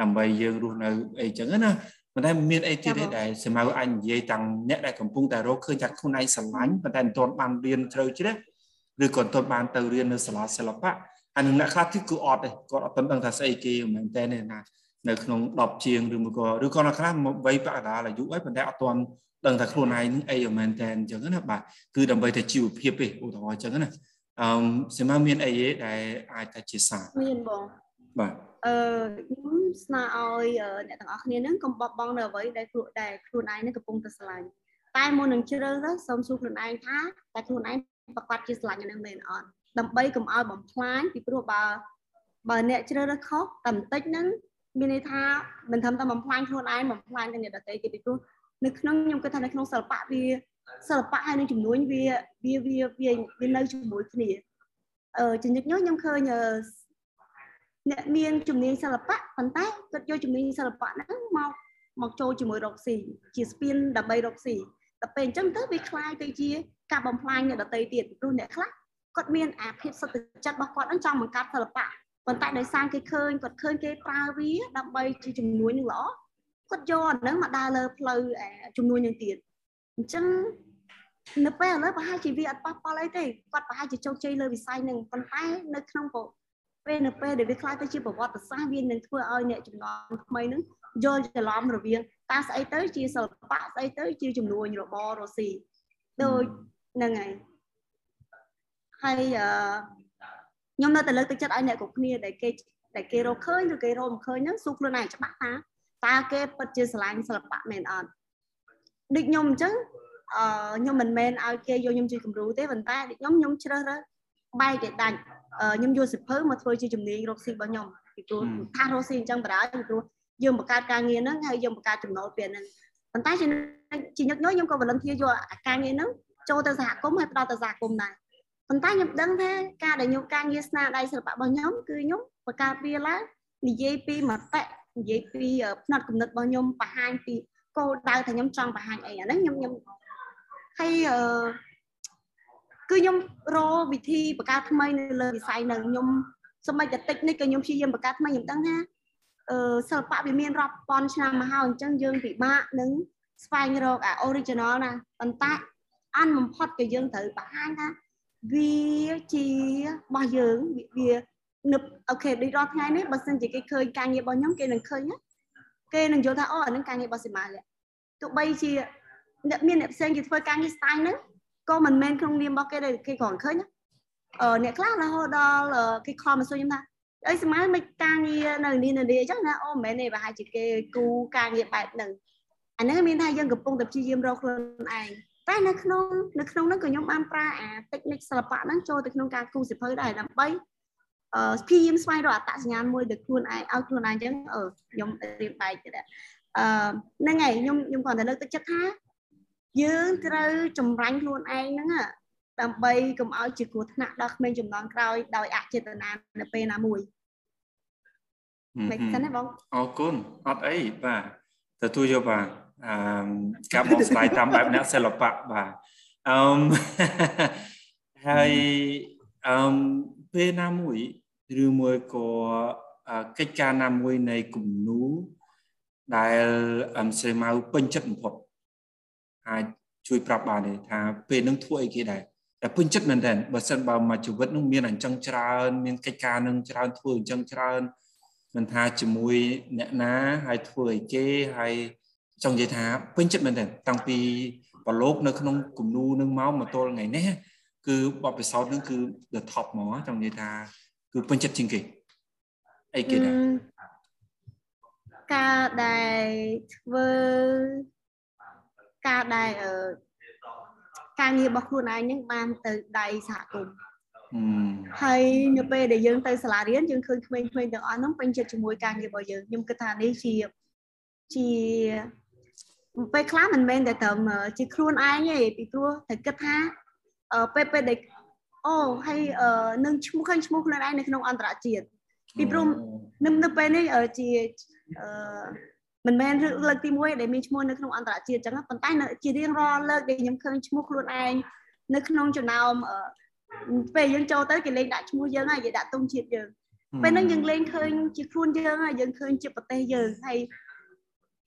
ដើម្បីយើងរស់នៅអីចឹងណា ប៉ុន្តែមានអីទៀតទេដែលសម្រាប់អញនិយាយតាំងអ្នកដែលកំពុងតែរកឃើញថាខ្លួនឯងស្រឡាញ់ប៉ុន្តែមិនទាន់បានរៀនជ្រៅជ្រះឬក៏មិនទាន់បានទៅរៀននៅសាលាសិល្បៈហើយនឹងអ្នកខ្លះទៀតគឺអត់ទេគាត់អត់ទាន់ដឹងថាស្អីគេមែនតើណានៅក្នុង10ជាងឬមួយក៏ឬក៏នៅខ្លះវ័យបកដាលអាយុអីប៉ុន្តែអត់ទាន់ដឹងថាខ្លួនឯងនឹងអីមែនតើអញ្ចឹងណាបាទគឺដើម្បីតែជីវភាពទេឧទាហរណ៍អញ្ចឹងណាអឺសិមាមានអីទេដែលអាចតែជាសារមានបងបាទ អឺខ្ញុំស្នើឲ្យអ្នកទាំងអស់គ្នានឹងកុំបបង់នៅអ្វីដែលខ្លួនដែលខ្លួនឯងនឹងកំពុងតែស្រឡាញ់តែមុននឹងជ្រើសរើសសូមសួរខ្លួនឯងថាតែខ្លួនឯងប្រកាសជាស្រឡាញ់នឹងមែនអត់ដើម្បីកុំឲ្យបំផ្លាញពីព្រោះបើបើអ្នកជ្រើសរើសខុសតែបន្តិចហ្នឹងមានន័យថាមិនត្រឹមតែបំផ្លាញខ្លួនឯងបំផ្លាញទាំងអ្នកដទៃទៀតពីព្រោះនៅក្នុងខ្ញុំគិតថានៅក្នុងសិល្បៈវាសិល្បៈហើយនឹងចំនួនវាវាវាវានៅជាមួយគ្នាអឺជំនិតខ្ញុំខ្ញុំឃើញ អ្នកមានជំនាញសិល្បៈប៉ុន្តែគាត់យកជំនាញសិល្បៈហ្នឹងមកមកចូលជាមួយរកស៊ីជាស្ពានដើម្បីរកស៊ីតែពេលអញ្ចឹងទៅវាคล้ายទៅជាការបំផ្លាញអ្នកដទៃទៀតព្រោះអ្នកខ្លះគាត់មានអាភាពសុទ្ធចិត្តរបស់គាត់ហ្នឹងចង់បង្កើតសិល្បៈប៉ុន្តែដោយសារគេឃើញគាត់ឃើញគេប្រើវាដើម្បីជាជំនួយនឹងល្អគាត់យកអាហ្នឹងមកដើរលើផ្លូវជំនួយនឹងទៀតអញ្ចឹងនៅពេលឥឡូវប្រហែលជាវាអត់ប៉ះពាល់អីទេគាត់ប្រហែលជាជោគជ័យលើវិស័យហ្នឹងប៉ុន្តែនៅក្នុង ពេលនៅពេលដែលវាខ្លាយទៅជាប្រវត្តិសាស្ត្រវានឹងធ្វើឲ្យអ្នកចំនួនថ្មីហ្នឹងយល់ច្រឡំរវាងតើស្អីទៅជាសិល្បៈស្អីទៅជាចំនួនរបររស៊ីដូចហ្នឹងហើយហើយអឺខ្ញុំនៅតែលើកទឹកចិត្តឲ្យអ្នកគ្រប់គ្នាដែលគេដែលគេរកឃើញឬគេរកមិនឃើញហ្នឹងសួរខ្លួនឯងច្បាស់ថាតើគេពិតជាស្រឡាញ់សិល្បៈមែនអត់ដូចខ្ញុំអញ្ចឹងអឺខ្ញុំមិនមែនឲ្យគេយកខ្ញុំជាគំរូទេប៉ុន្តែខ្ញុំខ្ញុំជ្រើសរើសបែកឲ្យដាច់ ខ្ញុំយកសិភៅមកធ្វើជាជំនាញរកស៊ីរបស់ខ្ញុំពីព្រោះថារកស៊ីអញ្ចឹងបណ្ដោយពីព្រោះយើងបង្កើតការងារហ្នឹងហើយយើងបង្កើតចំណូលពីហ្នឹងប៉ុន្តែជាញឹកញយខ្ញុំក៏វលឹងធាយកការងារហ្នឹងចូលទៅសហគមន៍ហើយផ្ដល់ទៅសហគមន៍ដែរប៉ុន្តែខ្ញុំដឹងថាការដែលខ្ញុំការងារស្នាដៃសិល្បៈរបស់ខ្ញុំគឺខ្ញុំបង្កើតវាឡើងនិយាយពីមតិនិយាយពីផ្នត់គំនិតរបស់ខ្ញុំបង្ហាញពីគោលដៅថាខ្ញុំចង់បង្ហាញអីអាហ្នឹងខ្ញុំខ្ញុំហើយអឺ គឺខ្ញុំរកវិធីបង្កើតថ្មីនៅលើវិស័យហ្នឹងខ្ញុំសម្បីតែតិចនេះក៏ខ្ញុំព្យាយាមបង្កើតថ្មីខ្ញុំដឹងថាអឺសិល្បៈវាមានរាប់ពាន់ឆ្នាំមកហើយអញ្ចឹងយើងពិបាកនឹងស្វែងរកអា original ណាប៉ុន្តែអានបំផុតក៏យើងត្រូវបង្ហាញថាវាជារបស់យើងវានឹកអូខេដូចរាល់ថ្ងៃនេះបើសិនជាគេឃើញការងាររបស់ខ្ញុំគេនឹងឃើញគេនឹងយល់ថាអូអានឹងការងាររបស់ស៊ីម៉ាលទោះបីជាអ្នកមានអ្នកផ្សេងគេធ្វើការងារ style ហ្នឹង ក៏មិនមែនក្នុងនាមរបស់គេដែរគេគ្រាន់ឃើញអឺអ្នកខ្លះរហូតដល់គេខំមកសួរខ្ញុំថាអីស្មើមិនការងារនៅនេះនៅនេះអញ្ចឹងណាអូមិនមែនទេប្រហែលជាគេគូការងារបែបហ្នឹងអាហ្នឹងមានថាយើងកំពុងតែព្យាយាមរកខ្លួនឯងតែនៅក្នុងនៅក្នុងហ្នឹងក៏ខ្ញុំបានប្រើអា technique សិល្បៈហ្នឹងចូលទៅក្នុងការគូសិភៅដែរដើម្បីអឺព្យាយាមស្វែងរកអត្តសញ្ញាណមួយទៅខ្លួនឯងឲ្យខ្លួនឯងអញ្ចឹងអឺខ្ញុំរៀបបែកទៅដែរអឺហ្នឹងហើយខ្ញុំខ្ញុំគាត់តែលើកទឹកចិត្តថា យើងត្រូវចម្រាញ់ខ្លួនឯងហ្នឹងដើម្បីកុំឲ្យជាគ្រោះថ្នាក់ដល់ក្មេងចំនួនក្រោយដោយអចេតនានៅពេលណាមួយមិនសិនទេបងអរគុណអត់អីបាទទទួលយកបាទអឺការបកស្រាយតាមបែបអ្នកសិល្បៈបាទអឺហើយអឺពេលណាមួយឬមួយក៏កិច្ចការណាមួយនៃគំនូដែលអមសេម៉ៅពេញចិត្តបំផុត អាចជួយប្រាប់បានទេថាពេលនឹងធ្វើអីគេដែរតែពេញចិត្តមែនតើបើសិនបើមកជីវិតនឹងមានអញ្ចឹងច្រើនមានកិច្ចការនឹងច្រើនធ្វើអញ្ចឹងច្រើនមិនថាជាមួយអ្នកណាហើយធ្វើអីគេហើយចង់និយាយថាពេញចិត្តមែនតើតាំងពីប្រឡូកនៅក្នុងគំនូនឹងមកមកទល់ថ្ងៃនេះគឺបបពិសោធន៍នឹងគឺ the top ហ្មងចង់និយាយថា គឺពេញចិត្តជាងគេអីគេដែរការដែលធ្វើ ការដែលការងាររបស់ខ្លួនឯងហ្នឹងបានទៅដៃសហគមន៍ហើយនៅពេលដែលយើងទៅសាលារៀនយើងឃើញក្មេងៗទាំងអស់ហ្នឹងពេញចិត្តជាមួយការងាររបស់យើងខ្ញុំគិតថានេះជាជាពេលខ្លះមិនមែនតែត្រឹមជាខ្លួនឯងទេពីព្រោះតែគិតថាពេលពេលដែលអូហើយនឹងឈ្មោះឃើញឈ្មោះខ្លួនឯងនៅក្នុងអន្តរជាតិពីព្រោះនៅនៅពេលនេះជាអឺ មិនមែនលើកទី1ដែលមានឈ្មោះនៅក្នុងអន្តរជាតិអញ្ចឹងប៉ុន្តែជារៀងរាល់លើកដែលខ្ញុំឃើញឈ្មោះខ្លួនឯងនៅក្នុងចំណោមពេលយើងចូលទៅគេលេងដាក់ឈ្មោះយើងហើយគេដាក់ទង់ជាតិយើងពេលហ្នឹងយើងលេងឃើញជាខ្លួនយើងហើយយើងឃើញជាប្រទេសយើងហើយ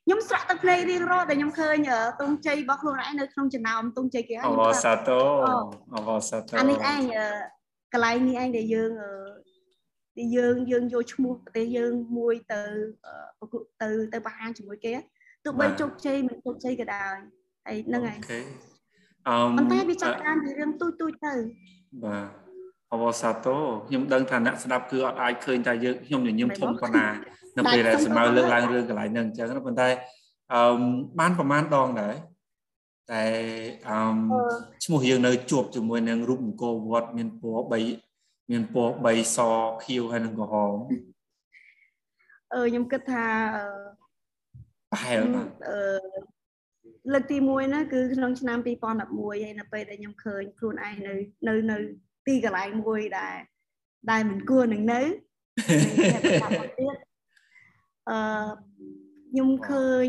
ខ្ញុំស្រក់ទឹកភ្នែករៀងរាល់ដែលខ្ញុំឃើញទង់ជ័យរបស់ខ្លួនឯងនៅក្នុងចំណោមទង់ជ័យគេហើយអបសាទរអបសាទរអានេះឯងកន្លែងនេះឯងដែលយើង ដែលយើងយើងយកឈ្មោះប្រទេសយើងមួយទៅទៅទៅបង្ហាញជាមួយគេទោះបីជោគជ័យមិនជោគជ័យក៏ដោយហើយហ្នឹងហើយអឺប៉ុន្តែវាចាប់តាមពីរឿងទូចទូចទៅបាទអវសាទរខ្ញុំដឹងថាអ្នកស្ដាប់គឺអត់អាចឃើញថាយើងខ្ញុំញញឹមធំប៉ុណ្ណានៅពេលដែលសម្ៅលើកឡើងរឿងកន្លែងហ្នឹងអញ្ចឹងប៉ុន្តែអឺបានប្រហែលដងដែរតែអឺឈ្មោះយើងនៅជួបជាមួយនឹងរូបអង្គរវត្តមានពណ៌3 មានពណ៌3សខៀវហើយនិងក្រហមអឺខ្ញុំគិតថាប្រហែលបាទអឺលើកទី1ណាគឺក្នុងឆ្នាំ2011ហើយនៅពេលដែលខ្ញុំឃើញខ្លួនឯងនៅនៅនៅទីកន្លែងមួយដែលដែលមិនគួរនឹងនៅទៀតអឺខ្ញុំឃើញ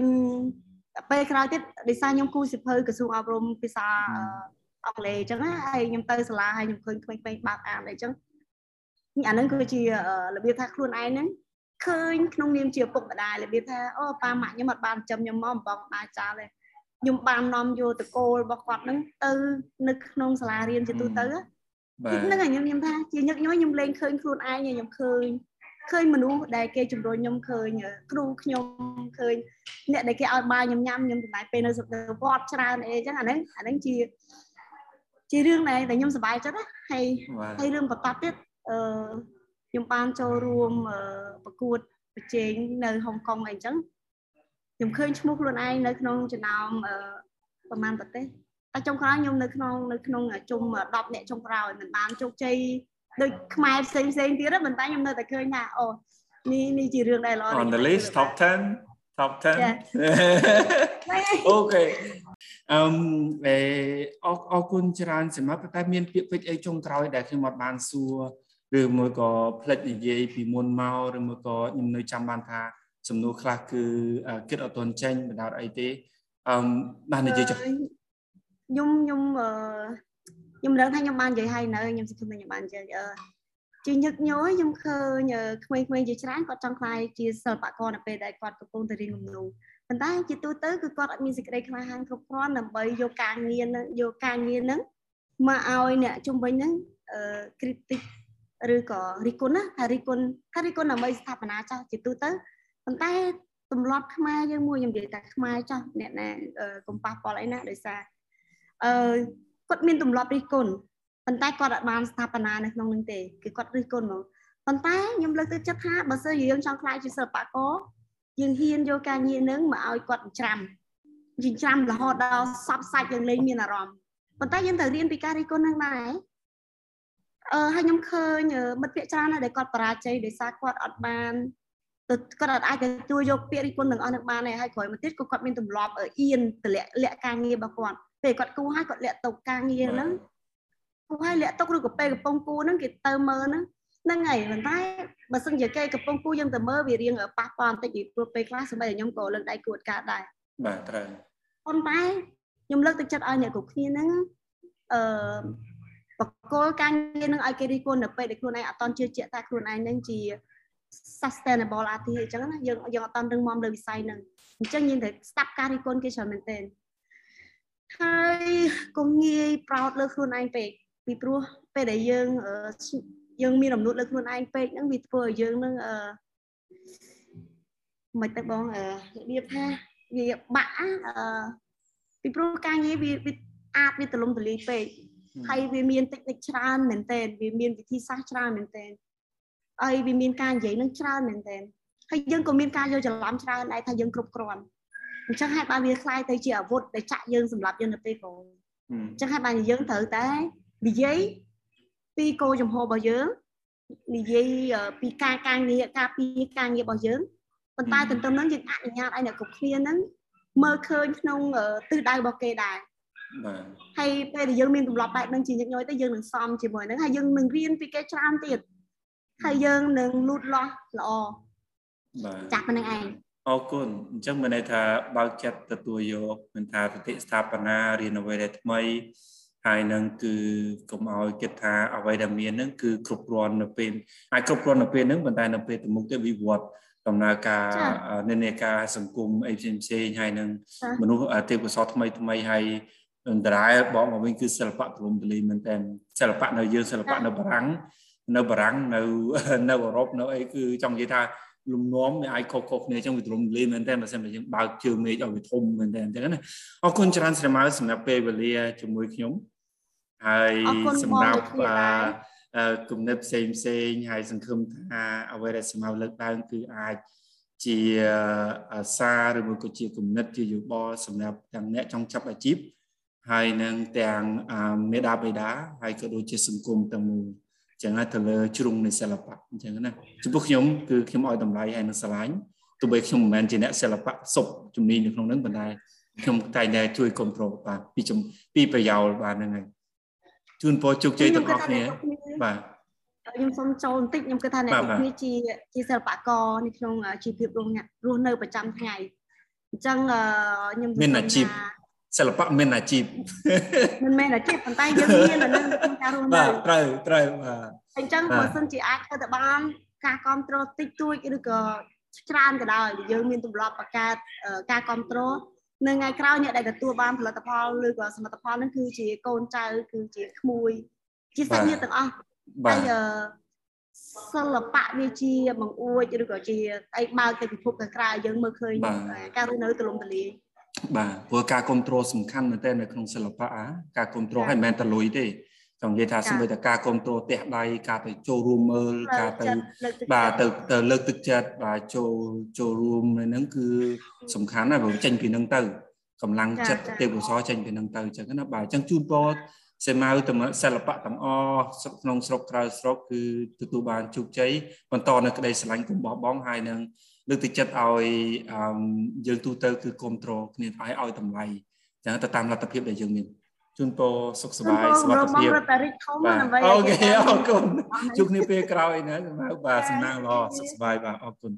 ពេលក្រោយទៀតដោយសារខ្ញុំគូសិភៅក្រសួងអប់រំភាសាអង់គ្លេសអញ្ចឹងណាហើយខ្ញុំទៅសាលាហើយខ្ញុំឃើញក្មេងៗបើកអានអីចឹង អាហ្នឹងគឺជារបៀបថាខ្លួនឯងហ្នឹងឃើញក្នុងនាមជាពុកម្ដាយរបៀបថាអូប៉ាម៉ាក់ខ្ញុំអត់បានចាំខ្ញុំមកបងបាយចាល់ទេខ្ញុំបាននាំយកតកូលរបស់គាត់ហ្នឹងទៅនៅក្នុងសាលារៀនជាទូទៅបាទហ្នឹងហើយខ្ញុំខ្ញុំថាជាញឹកញយខ្ញុំលេងឃើញខ្លួនឯងខ្ញុំឃើញឃើញមនុស្សដែលគេជំរុញខ្ញុំឃើញគ្រូខ្ញុំឃើញអ្នកដែលគេឲ្យបាយខ្ញុំញ៉ាំខ្ញុំចំណាយពេលនៅសវត្តច្រើនអីចឹងអាហ្នឹងអាហ្នឹងជាជារឿងដែលតែខ្ញុំសប្បាយចិត្តណាហើយហើយរឿងបន្តទៀត អឺខ្ញុំបានចូលរួមប្រកួតប្រជែងនៅហុងកុងអីចឹងខ្ញុំឃើញឈ្មោះខ្លួនឯងនៅក្នុងចំណោមប្រមាណប្រទេសតែចុងក្រោយខ្ញុំនៅក្នុងនៅក្នុងជុំ10អ្នកចុងក្រោយមិនបានជោគជ័យដូចខ្មែរផ្សេងផ្សេងទៀតប៉ុន្តែខ្ញុំនៅតែឃើញថាអូនេះនេះជារឿងដែលល្អ On the list top 10 top 10អូខេអឺអេអរអរគុណច្រើនសម្រាប់តែមានពាក្យពេចន៍អីចុងក្រោយដែលខ្ញុំអត់បានសួរ ឬមួយក៏ផ្លេចនិយាយពីមុនមកឬមួយក៏ខ្ញុំនៅចាំបានថាសំណួរខ្លះគឺគិតអត់ទាន់ចេញបណ្ដោតអីទេអឺបាននិយាយចុះខ្ញុំខ្ញុំអឺខ្ញុំដឹងថាខ្ញុំបាននិយាយហើយនៅខ្ញុំសង្ឃឹមថាខ្ញុំបាននិយាយអឺជាញឹកញយខ្ញុំឃើញក្មេងៗជាច្រើនគាត់ចង់ខ្លាយជាសិល្បករនៅពេលដែលគាត់កំពុងតែរៀនគំនូរប៉ុន្តែជាទូទៅគឺគាត់អត់មានសេចក្តីក្លាហានគ្រប់គ្រាន់ដើម្បីយកការងារនឹងយកការងារនឹងមកឲ្យអ្នកជំនាញនឹងអឺ critic ឬក៏រិះគន់ណាថារិះគន់ថារិះគន់ដើម្បីស្ថាបនាចាស់ជាទូទៅប៉ុន្តែទម្លាប់ខ្មែរយើងមួយខ្ញុំនិយាយថាខ្មែរចាស់អ្នកណាកុំប៉ះពាល់អីណាដោយសារអឺគាត់មានទម្លាប់រិះគន់ប៉ុន្តែគាត់អាចបានស្ថាបនានៅក្នុងនឹងទេគឺគាត់រិះគន់មកប៉ុន្តែខ្ញុំលើកទឹកចិត្តថាបើសិនជាយើងចង់ខ្លាយជាសិល្បករយើងហ៊ានយកការងារនឹងមកឲ្យគាត់ច្រាំចិញ្ច្រាំរហូតដល់សពសាច់យើងលេងមានអារម្មណ៍ប៉ុន្តែយើងត្រូវរៀនពីការរិះគន់នឹងដែរ អឺហើយខ្ញុំឃើញមិត្តភ័ក្ដិច្រើនណាស់ដែលគាត់បរាជ័យដោយសារគាត់អត់បានទៅគាត់អត់អាចទទួលយកពាក្យរិះគន់ទាំងអស់នឹងបានទេហើយក្រោយមកទៀតក៏គាត់មានទម្លាប់អៀនទម្លាក់លាក់ការងាររបស់គាត់ពេលគាត់គូហើយគាត់លាក់ទុកការងារហ្នឹងគូហើយលាក់ទុកឬក៏ពេលកំពុងគូហ្នឹងគេទៅមើលហ្នឹងហ្នឹងហើយប៉ុន្តែបើសិនជាគេកំពុងគូយើងទៅមើលវារៀងប៉ះពាល់បន្តិចពីព្រោះពេលខ្លះសម្រាប់តែខ្ញុំក៏លើកដៃគួតកើតដែរបាទត្រូវប៉ុន្តែខ្ញុំលើកទឹកចិត្តឲ្យអ្នកគ្រប់គ្នាហ្នឹងអឺ បកគលការងារនឹងឲ្យគេរិះគន់នៅពេលដែលខ្លួនឯងអត់តន់ជឿជាក់ថាខ្លួនឯងនឹងជា sustainable artist អញ្ចឹងណាយើងយើងអត់តន់រឹងមាំលើវិស័យហ្នឹងអញ្ចឹងយើងត្រូវស្ដាប់ការរិះគន់គេច្រើនមែនទែនហើយកុំងាយប្រោតលើខ្លួនឯងពេកពីព្រោះពេលដែលយើងយើងមានរំលត់លើខ្លួនឯងពេកហ្នឹងវាធ្វើឲ្យយើងនឹងអឺមិនទៅបងរបៀបថាវាបាក់អឺពីព្រោះការងារវាអាចវាទលំទលាយពេក ហើយវាមានតិចតិចច្រើនមែនតើវាមានវិធីសាស្ត្រច្រើនមែនតើហើយវាមានការនិយាយនឹងច្រើនមែនតើហើយយើងក៏មានការយកច្រឡំច្រើនដែរថាយើងគ្រប់គ្រាន់អញ្ចឹងហើយបានវាคล้ายទៅជាអាវុធដែលចាក់យើងសម្រាប់យើងនៅពេលក្រោយអញ្ចឹងហើយបានយើងត្រូវតែនិយាយពីគោលចំហរបស់យើងនិយាយពីការការងារការពីការងាររបស់យើងប៉ុន្តែទន្ទឹមនឹងយើងអនុញ្ញាតឲ្យអ្នកគ្រប់គ្នាហ្នឹងមើលឃើញក្នុងទិសដៅរបស់គេដែរ បាទហើយពេលដែលយើងមានទម្លាប់បែបហ្នឹងជាញឹកញយទៅយើងនឹងសមជាមួយហ្នឹងហើយយើងនឹងរៀនពីគេច្រើនទៀតហើយយើងនឹងលូតលាស់ល្អបាទចាស់ប៉ុណ្្នឹងឯងអរគុណអញ្ចឹងមានន័យថាបើកចិត្តទទួលយកមិនថាទតិស្ថាបនារៀនអ្វីដែលថ្មីហើយនឹងគឺកុំឲ្យគិតថាអ្វីដែលមាននឹងគឺគ្រប់គ្រាន់នៅពេលអាចគ្រប់គ្រាន់នៅពេលហ្នឹងប៉ុន្តែនៅពេលទៅមុខទៅវិវត្តដំណើរការនិន្នាការសង្គមអីផ្សេងផ្សេងហើយនឹងមនុស្សទេពកោសលថ្មីថ្មីហើយ អន្តរាយបងមកវិញគឺសិល្បៈទូលំទូលាយមែនតើសិល្បៈនៅយើងសិល្បៈនៅបារាំងនៅបារាំងនៅនៅអឺរ៉ុបនៅអីគឺចង់និយាយថាលំនាំវាអាចខុសៗគ្នាអញ្ចឹងវាទ្រង់លេមែនតើបើសិនបើយើងបើកជើងមេឃឲ្យវាធំមែនតើអញ្ចឹងណាអរគុណច្រើនស្រមើសម្រាប់ពេលវេលាជាមួយខ្ញុំហើយសម្រាប់គំនិតផ្សេងផ្សេងហើយសង្ឃឹមថាអ្វីដែលសម្ៅលើកឡើងគឺអាចជាសារឬមួយក៏ជាគំនិតជាយោបល់សម្រាប់ទាំងអ្នកចង់ចាប់អាជីព ហើយនឹងទាំងមេដាបេដាហើយក៏ដូចជាសង្គមទាំងមូលចឹងណាទៅលើជ្រុងនៃសិល្បៈអញ្ចឹងណាចំពោះខ្ញុំគឺខ្ញុំឲ្យតម្លៃហើយនឹងស្រឡាញ់ទោះបីខ្ញុំមិនមែនជាអ្នកសិល្បៈសុបជំនាញនៅក្នុងហ្នឹងប៉ុន្តែខ្ញុំតែតែជួយគ្រប់គ្រងបាទពីពីប្រយោលបាទហ្នឹងហើយជូនពរជោគជ័យទាំងអស់គ្នាបាទខ្ញុំសូមចូលបន្តិចខ្ញុំគិតថាអ្នកទាំងគ្នាជាជាសិល្បករនៅក្នុងជីវភាពរស់រស់នៅប្រចាំថ្ងៃអញ្ចឹងខ្ញុំមានអាជីព សិល្បៈមានអាជីពមិនមែនអាជីពប៉ុន្តែយើងមាននៅក្នុងការរស់នៅបាទត្រូវត្រូវបាទអញ្ចឹងបើសិនជាអាចធ្វើទៅបានការគ្រប់គ្រងតិចតួចឬក៏ច្រើនក៏ដោយយើងមានទម្លាប់បង្កើតការគ្រប់គ្រងនៅថ្ងៃក្រោយអ្នកដែលទទួលបានផលិតផលឬក៏សមិទ្ធផលហ្នឹងគឺជាកូនចៅគឺជាក្មួយជាសាច់ញាតិទាំងអស់ហើយសិល្បៈវាជាបង្អួចឬក៏ជាអីបើកទៅពិភពខាងក្រៅយើងមើលឃើញការរស់នៅទូលំទូលាយ បាទព្រោះការគ្រប់គ្រងសំខាន់មែនទែននៅក្នុងសិល្បៈការគ្រប់គ្រងឲ្យមិនមែនតែលុយទេចង់និយាយថាសម្បីតែការគ្រប់គ្រងផ្ទះដៃការទៅចូលរួមមើលការទៅបាទទៅទៅលើកទឹកចិត្តបាទចូលចូលរួមនៅហ្នឹងគឺសំខាន់ណាស់ព្រោះចេញពីហ្នឹងទៅកម្លាំងចិត្តទេពកោសលចេញពីហ្នឹងទៅអញ្ចឹងណាបាទអញ្ចឹងជូនពរសេម៉ៅតំសិល្បៈទាំងអស់ក្នុងស្រុកក្រៅស្រុកគឺទទួលបានជោគជ័យបន្តនៅក្តីស្រឡាញ់កុំបោះបង់ហើយនឹង លើកទឹកចិត្តឲ្យយើងទូទៅគឺគ្រប់គ្រងគ្នាឲ្យឲ្យតម្លៃអញ្ចឹងទៅតាមលទ្ធភាពដែលយើងមានជូនពរសុខសប្បាយសុខភាពអូខេអរគុណជួបគ្នាពេលក្រោយណាបាទសំណាងល្អសុខសប្បាយបាទអរគុណ